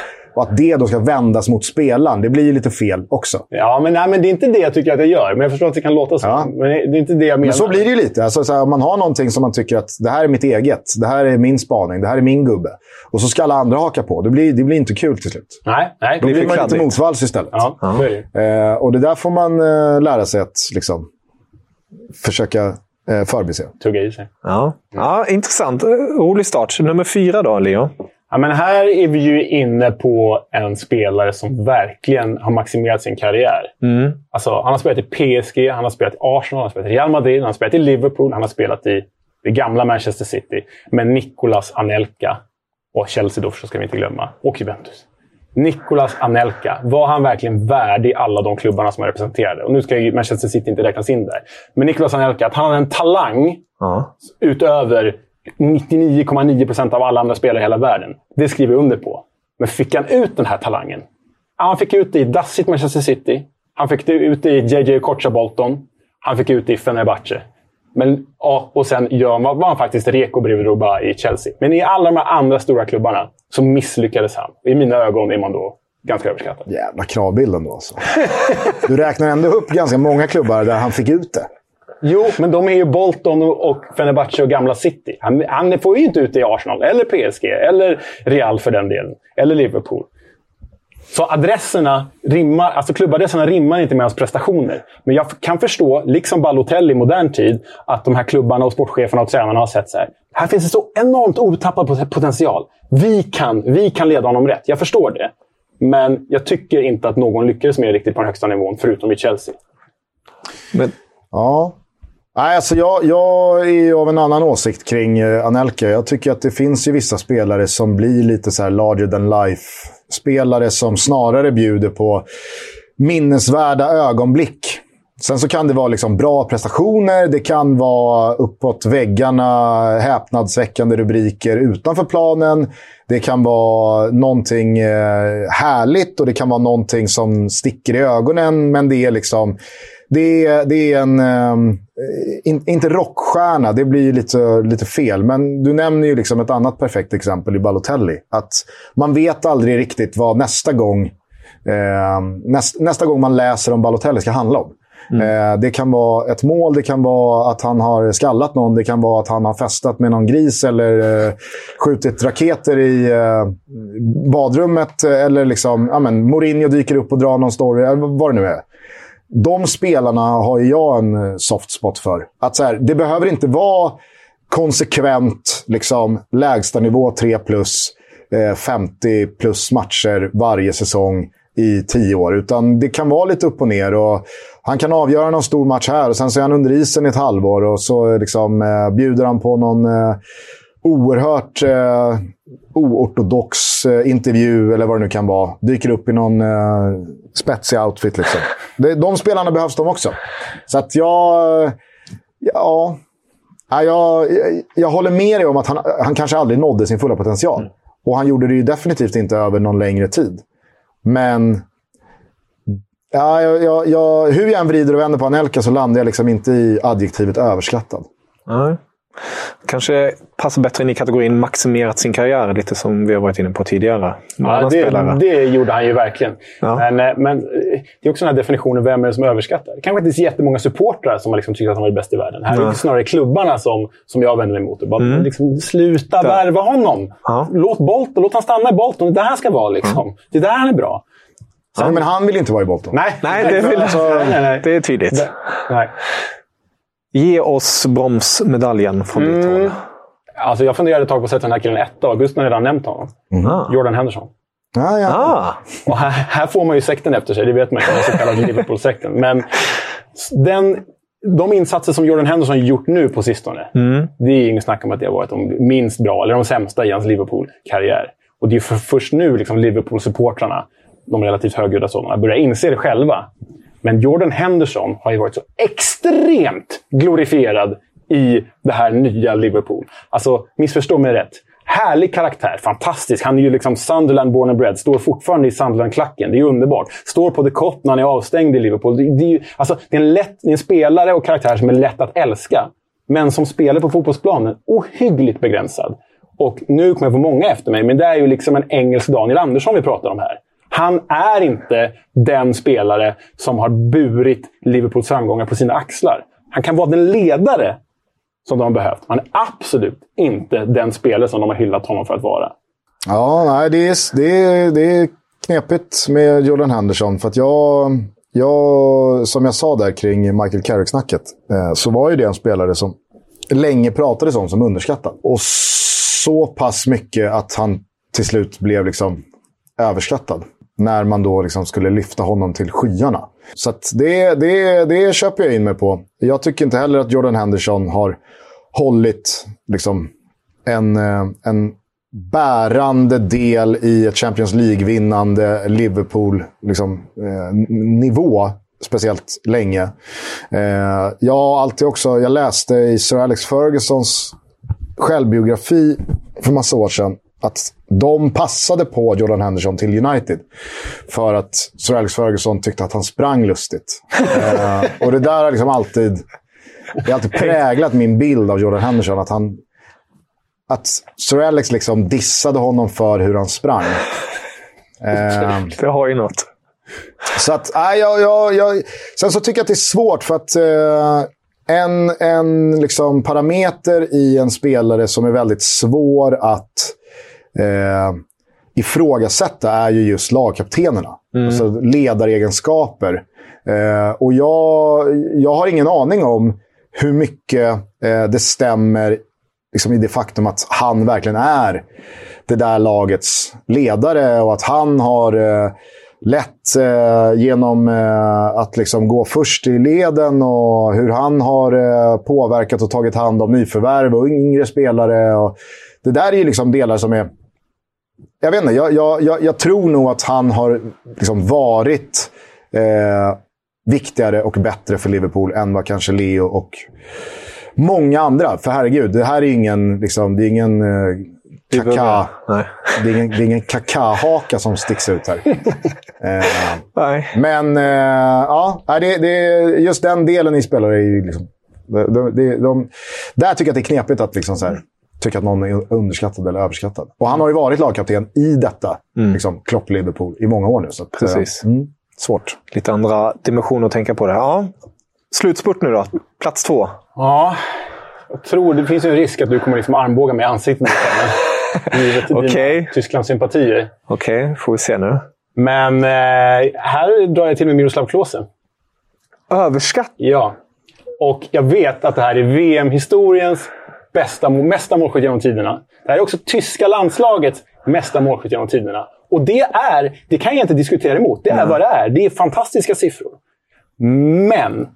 Speaker 4: Och att det då ska vändas mot spelaren, det blir ju lite fel också.
Speaker 3: Ja, men, nej, men det är inte det jag tycker att jag gör. Men jag förstår att det kan låta så. Ja. Men det är inte det jag menar.
Speaker 4: Men så blir det ju lite. Alltså, så här, om man har någonting som man tycker att det här är mitt eget. Det här är min spaning. Det här är min gubbe. Och så ska alla andra haka på. Det blir, det blir inte kul till slut.
Speaker 3: Nej, nej.
Speaker 4: Då blir man lite motvalls istället.
Speaker 3: Ja, ja.
Speaker 4: Eh, och det där får man eh, lära sig att liksom, försöka eh, förbise.
Speaker 3: Tugga i sig.
Speaker 2: Ja. ja, intressant. Rolig start. Nummer fyra då, Leo?
Speaker 3: Ja, men här är vi ju inne på en spelare som verkligen har maximerat sin karriär.
Speaker 2: Mm.
Speaker 3: Alltså, han har spelat i PSG, han har spelat i Arsenal, han har spelat i Real Madrid, han har spelat i Liverpool, han har spelat i det gamla Manchester City. Men Nicolas Anelka och Chelsea då ska vi inte glömma. Och Juventus. Nicolas Anelka, var han verkligen värdig alla de klubbarna som han representerade? Och nu ska ju Manchester City inte räknas in där. Men Nicolas Anelka, att han hade en talang
Speaker 2: ja.
Speaker 3: utöver 99,9 procent av alla andra spelare i hela världen. Det skriver jag under på. Men fick han ut den här talangen? Han fick ut det i dassigt Manchester City. Han fick ut det i JJ Kocha Bolton. Han fick ut det i Fenerbahce. Men, ja, och sen ja, var han faktiskt reko bredvid Ruba i Chelsea. Men i alla de här andra stora klubbarna så misslyckades han. I mina ögon är man då ganska överskattad.
Speaker 4: Jävla kravbilden då alltså. Du räknar ändå upp ganska många klubbar där han fick ut det.
Speaker 3: Jo, men de är ju Bolton och Fenerbahce och gamla City. Han, han får ju inte ut det i Arsenal, eller PSG, eller Real för den delen. Eller Liverpool. Så adresserna rimmar, alltså klubbadresserna rimmar inte med hans prestationer. Men jag kan förstå, liksom Balotelli i modern tid, att de här klubbarna och sportcheferna och tränarna har sett så här. Här finns det så enormt otappad potential. Vi kan, vi kan leda honom rätt. Jag förstår det. Men jag tycker inte att någon lyckades med riktigt på den högsta nivån, förutom i Chelsea.
Speaker 4: Men, ja, Nej, alltså jag, jag är av en annan åsikt kring eh, Anelka. Jag tycker att det finns ju vissa spelare som blir lite så här larger than life-spelare som snarare bjuder på minnesvärda ögonblick. Sen så kan det vara liksom bra prestationer, det kan vara uppåt väggarna, häpnadsväckande rubriker utanför planen. Det kan vara någonting eh, härligt och det kan vara någonting som sticker i ögonen, men det är liksom det är, det är en... Um, in, inte rockstjärna, det blir lite, lite fel. Men du nämner ju liksom ett annat perfekt exempel i Balotelli. Att man vet aldrig riktigt vad nästa gång eh, näst, nästa gång man läser om Balotelli ska handla om. Eh, det kan vara ett mål, det kan vara att han har skallat någon, det kan vara att han har festat med någon gris eller eh, skjutit raketer i eh, badrummet. Eller liksom, ja, men, Mourinho dyker upp och drar någon story, vad det nu är. De spelarna har ju jag en eh, soft spot för. Att så här, det behöver inte vara konsekvent liksom, lägstanivå 3 plus, eh, 50 plus matcher varje säsong i tio år. Utan det kan vara lite upp och ner. Och han kan avgöra någon stor match här och sen så är han under isen i ett halvår och så eh, liksom, eh, bjuder han på någon eh, oerhört eh, oortodox eh, intervju eller vad det nu kan vara. Dyker upp i någon eh, spetsig outfit. Liksom. Det, de spelarna behövs de också. Så att jag... Ja, Ja, jag, jag, jag håller med dig om att han, han kanske aldrig nådde sin fulla potential. Och han gjorde det ju definitivt inte över någon längre tid. Men ja, jag, jag, jag, hur jag än vrider och vänder på Anelka så landar jag liksom inte i adjektivet överskattad.
Speaker 2: Nej. Kanske passar bättre in i kategorin maximerat sin karriär, lite som vi har varit inne på tidigare.
Speaker 3: Ja, det, det, gjorde han ju verkligen. Ja. Men, eh, men eh, det är också den här definitionen, vem är det som överskattar? Det kanske inte är jättemånga supportrar som har liksom tyckt att han var bäst i världen. Här ja. är det snarare klubbarna som, som jag vänder mig emot. Bara, mm. liksom, sluta värva honom! Ja. Låt Bolton, låt han stanna i Bolton. Det är där han ska vara. Liksom. Mm. Det är där han är bra.
Speaker 4: Sen, men han vill inte vara i Bolton.
Speaker 2: Nej, nej, det, vill, alltså, nej, nej. det är tydligt. Det, nej. Ge oss bromsmedaljen från mm. ditt håll.
Speaker 3: Alltså jag funderade ett tag på att sätta den här killen etta. Augusten har redan nämnt honom. Mm. Jordan Henderson.
Speaker 4: Ah, ja.
Speaker 3: ah. Och här, här, får man ju sekten efter sig. Det vet man ju. Den så kallade Liverpool-sekten. Men den, de insatser som Jordan Henderson gjort nu på sistone. Mm. Det är inget snack om att det har varit de minst bra, eller de sämsta i hans Liverpool-karriär. Och det är för först nu liksom Liverpool-supportrarna, de relativt högljudda sådana, börjar inse det själva. Men Jordan Henderson har ju varit så extremt glorifierad i det här nya Liverpool. Alltså, missförstå mig rätt. Härlig karaktär, fantastisk. Han är ju liksom Sunderland born and bred. Står fortfarande i Sunderland-klacken. Det är underbart. Står på The Cot när han är avstängd i Liverpool. Det, det, är, ju, alltså, det, är en lätt, det är en spelare och karaktär som är lätt att älska. Men som spelare på fotbollsplanen, ohyggligt begränsad. Och nu kommer jag få många efter mig, men det är ju liksom en engelsk Daniel Andersson vi pratar om här. Han är inte den spelare som har burit Liverpools framgångar på sina axlar. Han kan vara den ledare som de har behövt. Han är absolut inte den spelare som de har hyllat honom för att vara.
Speaker 4: Ja, nej, det är, det är, det är knepigt med Jordan Henderson. För att jag, jag, som jag sa där kring Michael Carrick-snacket, eh, så var ju det en spelare som länge pratades om som underskattad. Och så pass mycket att han till slut blev liksom överskattad när man då liksom skulle lyfta honom till skyarna. Så det, det, det köper jag in mig på. Jag tycker inte heller att Jordan Henderson har hållit liksom, en, eh, en bärande del i ett Champions League-vinnande Liverpool-nivå. Liksom, eh, speciellt länge. Eh, jag alltid också, jag läste i Sir Alex Fergusons självbiografi för massa år sedan att de passade på Jordan Henderson till United. För att Sir Alex Ferguson tyckte att han sprang lustigt. (laughs) eh, och det där har liksom alltid, det har alltid präglat min bild av Jordan Henderson. Att, han, att Sir Alex liksom dissade honom för hur han sprang.
Speaker 2: Eh, det har ju något.
Speaker 4: Så att, äh, jag, jag, jag, sen så tycker jag att det är svårt för att eh, en, en liksom parameter i en spelare som är väldigt svår att eh, ifrågasätta är ju just lagkaptenerna. Mm. Alltså ledaregenskaper. Eh, och jag, jag har ingen aning om hur mycket eh, det stämmer liksom, i det faktum att han verkligen är det där lagets ledare och att han har eh, lett eh, genom eh, att liksom gå först i leden och hur han har eh, påverkat och tagit hand om nyförvärv och yngre spelare. Och det där är ju liksom delar som är jag vet inte, jag, jag, jag, jag, tror nog att han har liksom varit eh, viktigare och bättre för Liverpool än vad kanske Leo och många andra. För herregud, det här är ingen, liksom, det är ingen eh, kaka, det är ingen, det är ingen kakahaka som sticks ut här. (laughs) eh. Men eh, ja, det, det, just den delen i spelare är ju liksom... De, de, de, där tycker jag att det är knepigt att liksom så här, tycka att någon är underskattad eller överskattad. Och han har ju varit lagkapten i detta, liksom, Klopp-Liverpool, i många år nu. Så att, eh,
Speaker 2: Precis.
Speaker 4: Mm, svårt.
Speaker 2: Lite andra dimensioner att tänka på det. Ja. Slutspurt nu då. Plats två.
Speaker 3: Ja, jag tror det finns ju en risk att du kommer liksom armbåga mig i ansiktet. (laughs) Givet dina
Speaker 2: Okej.
Speaker 3: Tysklandssympatier.
Speaker 2: Okej, får vi se nu.
Speaker 3: Men eh, här drar jag till med Miroslav Klose.
Speaker 2: Överskatt.
Speaker 3: Ja. Och jag vet att det här är VM-historiens bästa, mesta målskytt genom tiderna. Det här är också tyska landslagets mesta målskytt genom tiderna. Och det är, det kan jag inte diskutera emot. Det är vad det är. Det är fantastiska siffror. Men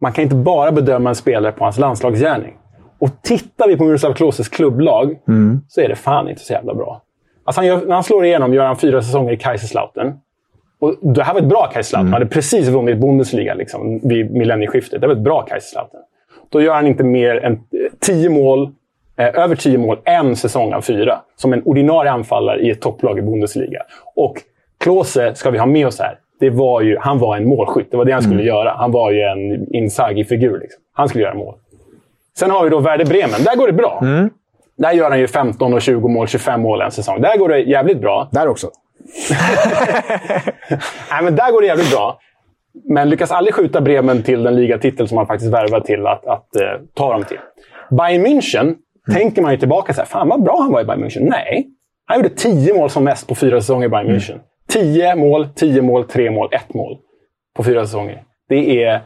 Speaker 3: man kan inte bara bedöma en spelare på hans landslagsgärning. Och tittar vi på Miroslav Kloses klubblag så är det fan inte så jävla bra. Alltså han gör, när han slår igenom gör han fyra säsonger i Kaiserslautern. Och det här var ett bra Kaiserslautern. Han hade precis vunnit Bundesliga liksom, vid millennieskiftet. Det var ett bra Kaiserslautern. Då gör han inte mer än eh, tio mål, eh, över tio mål en säsong av fyra. Som en ordinarie anfallare i ett topplag i Bundesliga. Och Klose, ska vi ha med oss här, det var ju, han var en målskytt. Det var det han skulle göra. Han var ju en Inzaghi-figur. Liksom. Han skulle göra mål. Sen har vi då Werder Bremen. Där går det bra. Där gör han ju 15 och 20 mål, 25 mål en säsong. Där går det jävligt bra.
Speaker 4: Där också. (laughs)
Speaker 3: Nej, men där går det jävligt bra. Men lyckas aldrig skjuta Bremen till den ligatitel som han faktiskt värvar till att, att eh, ta dem till. Bayern München tänker man ju tillbaka så här, fan vad bra han var i Bayern München. Nej, han gjorde 10 mål som mest på fyra säsonger i Bayern München. 10 mål, 10 mål, 3 mål, 1 mål på fyra säsonger. Det är,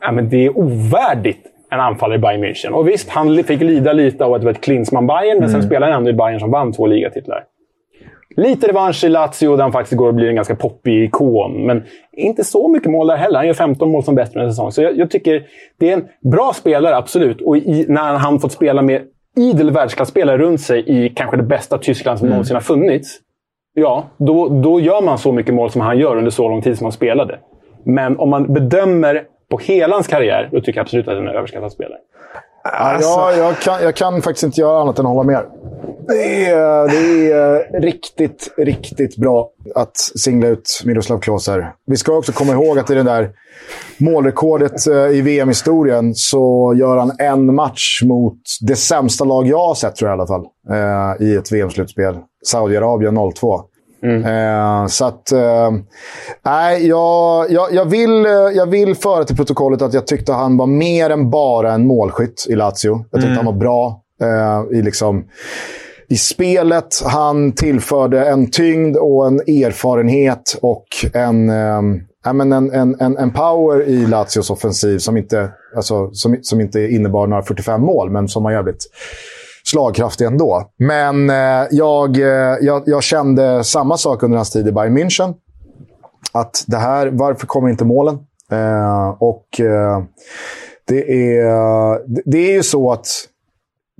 Speaker 3: ja, men det är ovärdigt en anfallare i Bayern München. Och visst, han fick lida lite av att det var ett klinsmann Bayern men sen spelade han ändå i Bayern som vann två ligatitlar. Lite revansch i Lazio där han faktiskt går och blir en ganska poppig ikon. Men inte så mycket mål där heller. Han gör 15 mål som bättre en säsong. Så jag, jag tycker det är en bra spelare, absolut. Och i, när han fått spela med idel världsklasspelare runt sig i kanske det bästa Tyskland som någonsin har funnits. Ja, då, då gör man så mycket mål som han gör under så lång tid som han spelade. Men om man bedömer på hela hans karriär, då tycker jag absolut att han är en överskattad spelare.
Speaker 2: Alltså,
Speaker 4: Ja, jag, kan, jag kan faktiskt inte göra annat än att hålla med. Det är, det är riktigt, riktigt bra att singla ut Miroslav Klose här. Vi ska också komma ihåg att i det där målrekordet eh, i VM-historien så gör han en match mot det sämsta lag jag har sett, tror jag i alla fall, eh, i ett VM-slutspel. Saudiarabien 02. Eh, så att... Eh, nej, jag, jag, jag, vill, eh, jag vill föra till protokollet att jag tyckte han var mer än bara en målskytt i Lazio. Jag tyckte han var bra eh, i, liksom, i spelet. Han tillförde en tyngd och en erfarenhet och en, ja, men en, en, en, en power i Lazios offensiv som inte, alltså, som, som inte innebar några 45 mål, men som var jävligt slagkraftig ändå. Men eh, jag, eh, jag, jag kände samma sak under hans tid i Bayern München. Att det här, varför kommer inte målen? Eh, och det, är, det är ju så att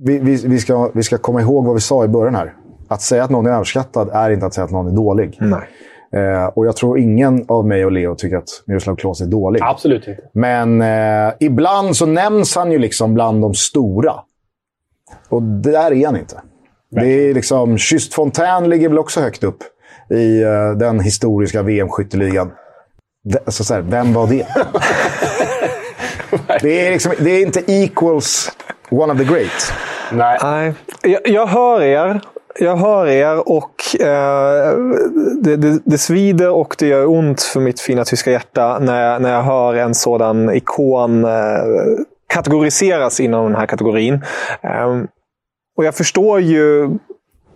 Speaker 4: vi, vi, vi, ska, vi ska komma ihåg vad vi sa i början här. Att säga att någon är överskattad är inte att säga att någon är dålig.
Speaker 2: Nej.
Speaker 4: Eh, och jag tror ingen av mig och Leo tycker att Miroslav Klose är dålig.
Speaker 3: Absolut inte.
Speaker 4: Men eh, ibland så nämns han ju liksom bland de stora. Och där är han inte. Det är liksom, Just Fontaine ligger väl också högt upp i eh, den historiska VM-skytteligan. Alltså så här, vem var det? (laughs) det, är liksom, det är inte equals one of the great.
Speaker 3: Nej.
Speaker 2: Nej, jag, jag hör er. Jag hör er och eh, det, det, det svider och det gör ont för mitt fina tyska hjärta när jag, när jag hör en sådan ikon eh, kategoriseras inom den här kategorin. Eh, och jag förstår ju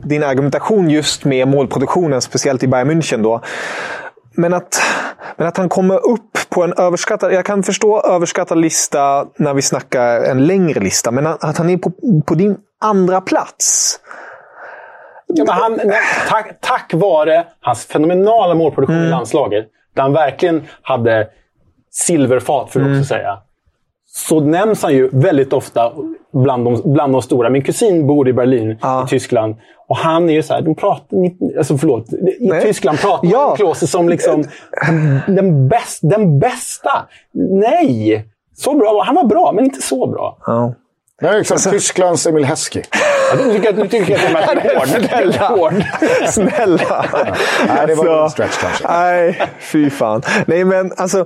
Speaker 2: din argumentation just med målproduktionen, speciellt i Bayern München. Då. Men att, men att han kommer upp på en överskattad... Jag kan förstå överskattad lista när vi snackar en längre lista. Men att han är på, på din andra plats.
Speaker 3: Ja, men han, tack, tack vare hans fenomenala målproduktion
Speaker 2: Mm.
Speaker 3: i landslaget, där han verkligen hade silverfat, för att
Speaker 2: Mm.
Speaker 3: också säga, så nämns han ju väldigt ofta bland de, bland de stora. Min kusin bor i Berlin, i Tyskland. Och han är ju så här, de pratar, alltså förlåt, i
Speaker 2: Nej.
Speaker 3: Tyskland pratar
Speaker 2: Ja.
Speaker 3: man Klose som liksom den, bäst, den bästa. Nej! Så bra, han var bra, men inte så bra.
Speaker 2: Ja.
Speaker 4: Det är liksom Tysklands Emil Heskey.
Speaker 3: Du tycker, tycker att är (laughs) hård.
Speaker 2: Snälla!
Speaker 3: hård.
Speaker 2: Snälla!
Speaker 4: Nej, det var
Speaker 2: Alltså,
Speaker 4: en stretch kanske.
Speaker 2: Nej, fy fan. Nej, men alltså...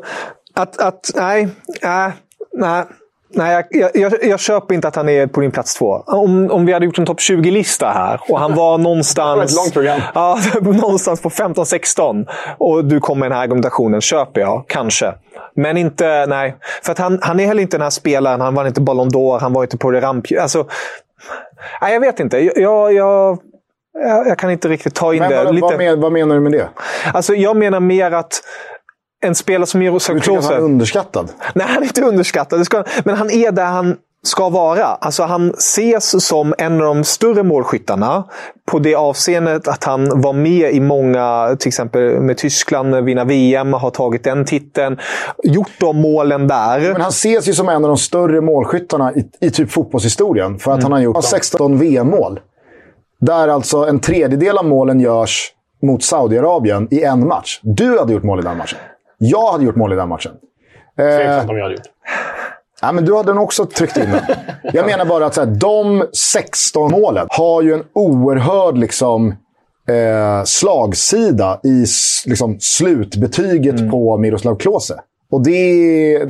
Speaker 2: Att, att, nej, nej, nej. Nej, jag, jag, jag, köper inte att han är på din plats två. Om, om vi hade gjort en topp 20-lista här och han var någonstans...
Speaker 3: det ett långt program. (laughs)
Speaker 2: Ja, någonstans på 15-16 och du kommer med den här argumentationen, köper jag. Kanske. Men inte... Nej. För att han, han är heller inte den här spelaren. Han var inte Ballon d'Or, han var inte på det ramp... Alltså, nej, jag vet inte. Jag, jag, jag, kan inte riktigt ta in
Speaker 4: Men
Speaker 2: det.
Speaker 4: vad,
Speaker 2: Lite...
Speaker 4: vad menar du med det?
Speaker 2: Alltså, jag menar mer att en spelare som Miroslav
Speaker 4: Du tycker han
Speaker 2: Klose...
Speaker 4: är underskattad?
Speaker 2: Nej, han är inte underskattad. Ska, men han är där han ska vara. Alltså han ses som en av de större målskyttarna. På det avseendet att han var med i många, till exempel med Tyskland, vinna VM, har tagit den titeln. Gjort de målen där.
Speaker 4: Men han ses ju som en av de större målskyttarna i, i typ fotbollshistorien. För att han har gjort 16 VM-mål. Där alltså en tredjedel av målen görs mot Saudiarabien i en match. Du hade gjort mål i den matchen. Jag hade gjort mål i den matchen.
Speaker 3: Tveksamt om jag hade gjort.
Speaker 4: Ja, men du hade nog också tryckt in den. Jag (laughs) menar bara att så här, de 16 målen har ju en oerhörd liksom, eh, slagsida i liksom, slutbetyget på Miroslav Klose. Och det...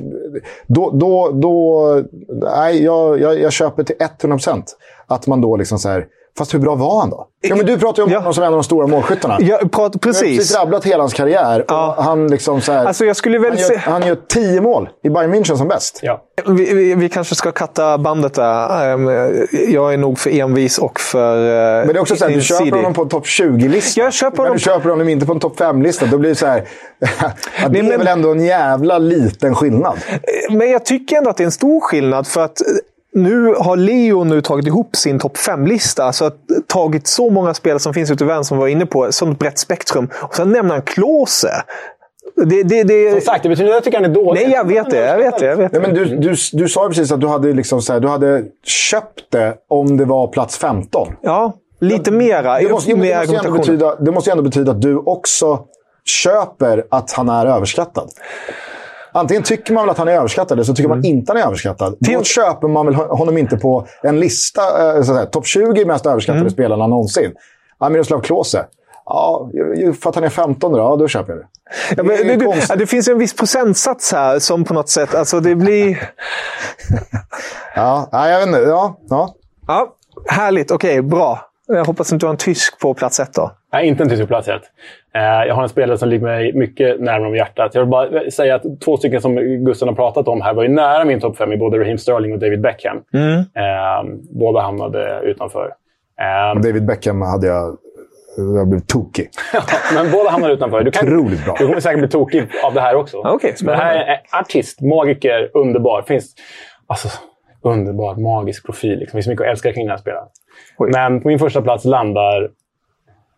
Speaker 4: Då... då, då nej, jag, jag, jag köper till 100% att man då liksom så här... Fast hur bra var han då? Ja, men du pratar ju om
Speaker 2: Ja.
Speaker 4: honom som en av de stora målskyttarna.
Speaker 2: Jag pratar,
Speaker 4: Jag har precis
Speaker 2: precis.
Speaker 4: rabblat hela hans karriär.
Speaker 2: Ja.
Speaker 4: Och han, liksom så här,
Speaker 2: Alltså, jag skulle väl
Speaker 4: han, gör,
Speaker 2: se-
Speaker 4: han gör tio mål i Bayern München som bäst.
Speaker 3: Ja.
Speaker 2: Vi, vi, vi kanske ska katta bandet där. Ehm, Jag är nog för envis och för eh,
Speaker 4: Men det är också så här, du köper honom på en topp 20-lista.
Speaker 2: Jag köper
Speaker 4: Men
Speaker 2: honom
Speaker 4: du köper honom inte på en topp 5-lista. Då blir det så här... (laughs) det
Speaker 2: Nej,
Speaker 4: är
Speaker 2: men-
Speaker 4: väl ändå en jävla liten skillnad.
Speaker 2: Men jag tycker ändå att det är en stor skillnad. för att nu har Leo nu tagit ihop sin topp 5-lista. Alltså att, tagit så många spelare som finns ute i världen som var inne på. Som ett brett spektrum. Och sen nämner han Klose. Det, det, det,
Speaker 3: Som sagt, det betyder inte att jag tycker han är dålig.
Speaker 2: nej, jag vet det. Jag vet det. Jag vet
Speaker 4: Nej,
Speaker 2: det.
Speaker 4: men du, du, du sa ju precis att du hade, liksom så här, du hade köpt det om det var plats 15.
Speaker 2: Ja, lite mera.
Speaker 4: Det måste,
Speaker 2: med
Speaker 4: det, måste ju ändå betyda, det måste ju ändå betyda att du också köper att han är överskattad. Antingen tycker man väl att han är överskattad, eller så tycker man inte han är överskattad. Då
Speaker 2: Till-
Speaker 4: köper man väl honom inte på en lista, eh, att topp 20 mest överskattade spelarna någonsin. Miroslav Klose. Ja, för att han är 15 då, ja, då köper jag det.
Speaker 2: Ja, men,
Speaker 4: Det
Speaker 2: det, ja, det finns en viss procentsats här som på något sätt... Alltså det blir... (laughs)
Speaker 4: Ja, ja, jag vet inte. Ja, ja.
Speaker 2: Ja, härligt. Okej, bra. Jag hoppas inte du har en tysk på plats ett då.
Speaker 3: Nej, inte en tysk plats ett. Eh, Jag har en spelare som ligger mig mycket närmare om hjärtat. Jag vill bara säga att två stycken som Gusten har pratat om här var ju nära min topp fem i både Raheem Sterling och David Beckham.
Speaker 4: Mm.
Speaker 3: Eh, Båda hamnade utanför. Eh,
Speaker 4: David Beckham hade jag... Jag blev tokig. (laughs)
Speaker 3: Men båda hamnar utanför. Du, kan,
Speaker 4: Otroligt bra.
Speaker 3: du kommer säkert bli tokig av det här också.
Speaker 2: Okej,
Speaker 3: Men det här är artist, magiker, underbar. Finns, alltså, underbar, magisk profil. Liksom. Det finns mycket att älska kring den här spelaren.
Speaker 2: Oj.
Speaker 3: Men på min första plats landar...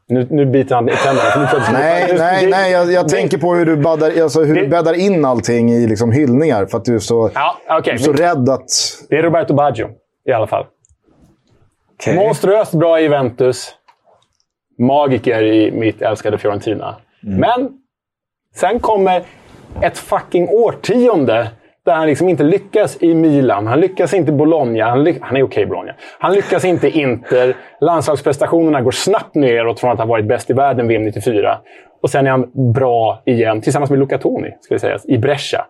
Speaker 3: Nu, nu biter han i tänderna.
Speaker 4: Nej, nej, nej. Jag, jag
Speaker 3: det-
Speaker 4: tänker på hur du, baddar, alltså, hur du
Speaker 3: Det-
Speaker 4: bäddar in allting i liksom, hyllningar. För att du är så,
Speaker 3: Ja, okej.
Speaker 4: du är så rädd att...
Speaker 3: Det är Roberto Baggio i alla fall.
Speaker 2: Okej.
Speaker 3: Monstruöst bra i Juventus. Magiker i mitt älskade Fiorentina. Men sen kommer ett fucking årtionde där han liksom inte lyckas i Milan. Han lyckas inte i Bologna. Han, ly- han är okej i Bologna. Han lyckas inte i Inter. Landslagsprestationerna går snabbt neråt från att ha varit bäst i världen VM 94. Och sen är han bra igen, tillsammans med Luca Toni, ska vi säga, i Brescia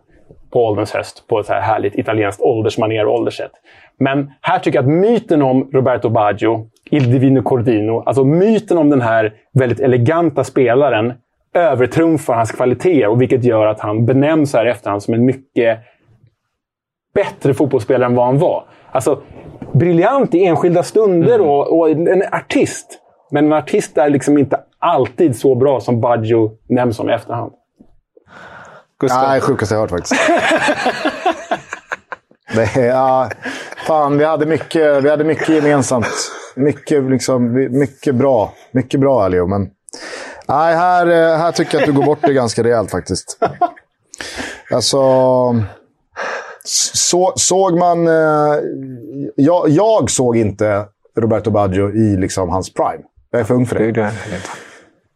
Speaker 3: på ålderns höst på ett så här härligt italienskt åldersmanér och ålderssätt. Men här tycker jag att myten om Roberto Baggio, Il Divino Cordino, alltså myten om den här väldigt eleganta spelaren övertrumfar hans kvaliteter och vilket gör att han benämns här i efterhand som en mycket bättre fotbollsspelare än vad han var. Alltså, briljant i enskilda stunder och, och en artist. Men en artist är liksom inte alltid så bra som Baggio nämns som i efterhand.
Speaker 2: Gustav.
Speaker 4: Nej, sjukaste jag hört faktiskt. (laughs) det, är- ja, fan, vi hade, mycket, vi hade mycket gemensamt. Mycket, liksom, mycket bra. Mycket bra, Leo. Men nej, här, eh, här tycker jag att du går bort det ganska rejält faktiskt. Alltså... Så, såg man... Eh, jag, jag såg inte Roberto Baggio i liksom hans prime. Jag är för ung för det.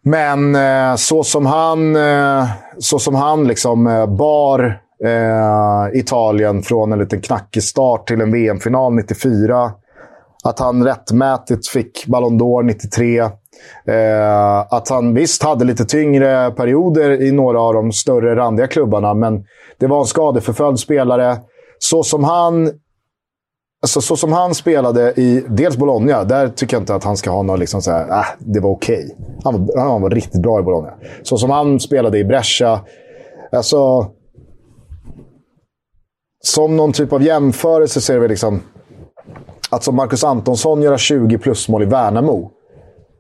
Speaker 4: Men eh, så som han, eh, så som han liksom, eh, bar eh, Italien från en liten knackig start till en VM-final 94. Att han rättmätigt fick Ballon d'Or 93. Eh, att han visst hade lite tyngre perioder i några av de större randiga klubbarna, men det var en skadeförföljd spelare så som han Alltså, så som han spelade i dels Bologna, där tycker jag inte att han ska ha något liksom så här, äh, det var okej. Okay. Han, var, han var riktigt bra i Bologna. Så som han spelade i Brescia, alltså... Som någon typ av jämförelse så är det väl liksom... Att som Marcus Antonsson göra 20 plusmål i Värnamo,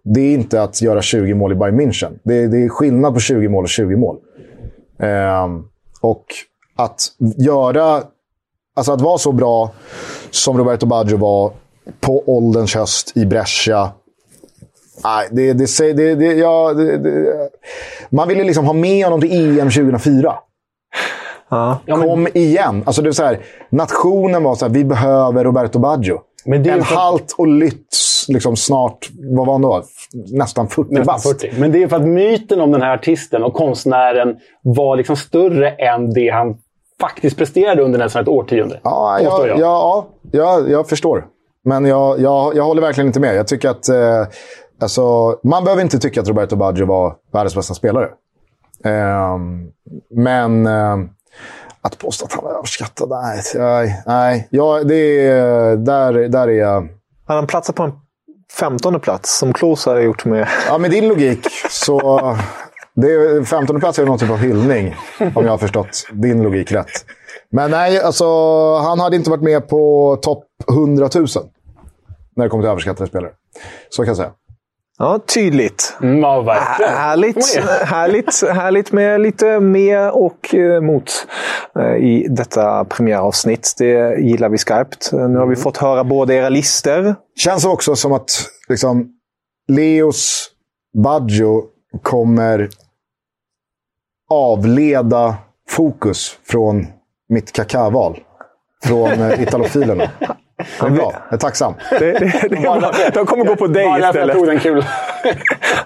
Speaker 4: det är inte att göra 20 mål i Bayern München. Det, det är skillnad på 20 mål och 20 mål. Um, och att göra... Alltså att vara så bra som Roberto Baggio var på ålderns höst i Brescia. Nej, det, det, det, det, ja, det, man ville liksom ha med honom till EM 2004. Ja. Kom igen! Alltså det är så här, nationen var så här, vi behöver Roberto Baggio. Men det en halt och lytt liksom snart, vad var han då? Nästan 40 Nästan 40.
Speaker 3: Men det är för att myten om den här artisten och konstnären var liksom större än det han faktiskt presterade under nästan ett årtionde.
Speaker 4: Ja, jag, jag. Ja, ja, jag förstår. Men jag, jag, jag håller verkligen inte med. Jag tycker att... Eh, alltså, man behöver inte tycka att Roberto Baggio var världens bästa spelare. Eh, men eh, att påstå att han var överskattad, nej. Nej, nej. Ja, det är, där, där är jag...
Speaker 2: Han Han platsat på en femtonde plats, som Klose har gjort med... (laughs)
Speaker 4: Ja, med din logik så... Det är, 15 plats är någon typ av hyllning, om jag har förstått din logik rätt. Men nej, alltså, han hade inte varit med på topp 100 000 när det kommer till överskattade spelare. Så kan jag säga.
Speaker 2: Ja, tydligt.
Speaker 3: Mm, ja, verkligen.
Speaker 2: Härligt, (laughs) härligt, härligt med lite med och eh, mot eh, i detta premiäravsnitt. Det gillar vi skarpt. Nu har vi mm. fått höra båda era listor.
Speaker 4: Känns också som att liksom, Leos Baggio kommer avleda fokus från mitt kakaval. Från eh, (laughs) italofilerna. Det är bra. Jag är tacksam. Det, det, det (laughs) är
Speaker 2: bra. De kommer gå på dig
Speaker 3: Bara istället. jag tog den kul. (laughs)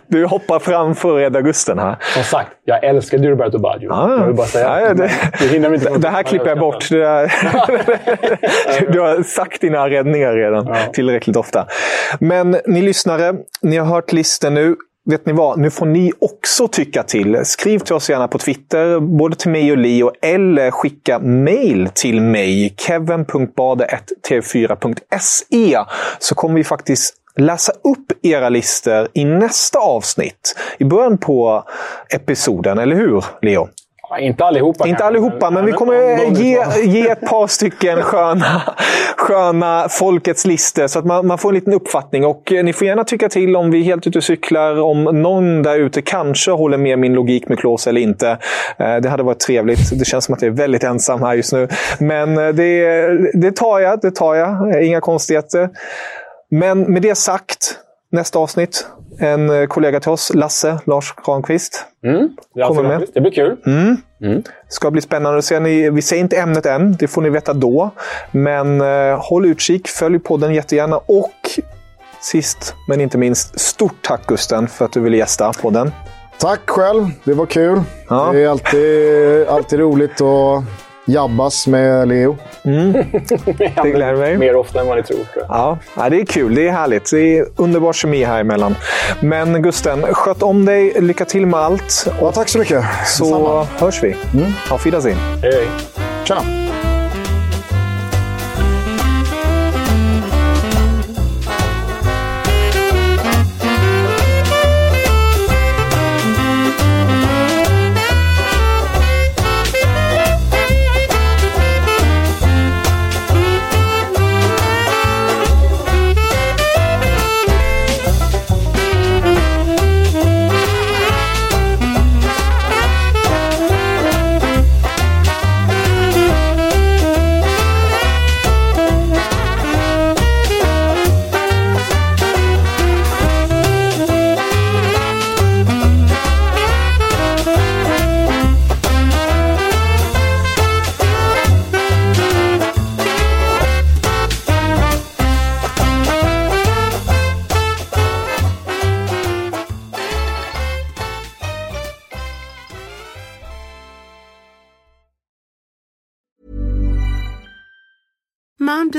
Speaker 2: Du hoppar framför Ed Augusten här.
Speaker 3: Som sagt, jag älskar Roberto Baggio. Ah, jag vill bara säga.
Speaker 2: Ja, det, det, inte det här klipper jag bort. Det där, (laughs) du har sagt dina räddningar redan ja. tillräckligt ofta. Men ni lyssnare, ni har hört listen nu vet ni vad? Nu får ni också tycka till. Skriv till oss gärna på Twitter, både till mig och Leo, eller skicka mail till mig, kevin.bade1tv4.se, så kommer vi faktiskt läsa upp era listor i nästa avsnitt. I början på episoden, eller hur, Leo?
Speaker 3: Inte allihopa.
Speaker 2: Inte allihopa, men vi kommer ge, ge ett par stycken sköna, sköna folkets listor så att man, man får en liten uppfattning. Och eh, Ni får gärna tycka till om vi är helt ute och cyklar, om någon där ute kanske håller med min logik med Klås eller inte. Eh, det hade varit trevligt. Det känns som att jag är väldigt ensam här just nu. Men eh, det, det tar jag, det tar jag. Inga konstigheter. Men med det sagt, nästa avsnitt en eh, kollega till oss, Lasse Lars Granqvist.
Speaker 3: Mm, kommer med. Det blir kul.
Speaker 2: Mm. Mm. ska bli spännande att se. Ni, vi säger inte ämnet än, det får ni veta då. Men eh, håll utkik, följ podden jättegärna. Och sist men inte minst, stort tack Gusten för att du ville gästa podden.
Speaker 4: Tack själv, det var kul. Ja. Det är alltid, alltid roligt att jabbas med Leo.
Speaker 2: Mm. (laughs) det gläder mig.
Speaker 3: Mer ofta än vad ni tror.
Speaker 2: Ja, ja, det är kul. Det är härligt. Det är underbar kemi här emellan. Men Gusten, sköt om dig. Lycka till med allt.
Speaker 4: Ja, tack så mycket.
Speaker 2: Så Detsamma. hörs vi. Mm. Auf Wiedersehen.
Speaker 3: Hej, hej.
Speaker 4: Tjena.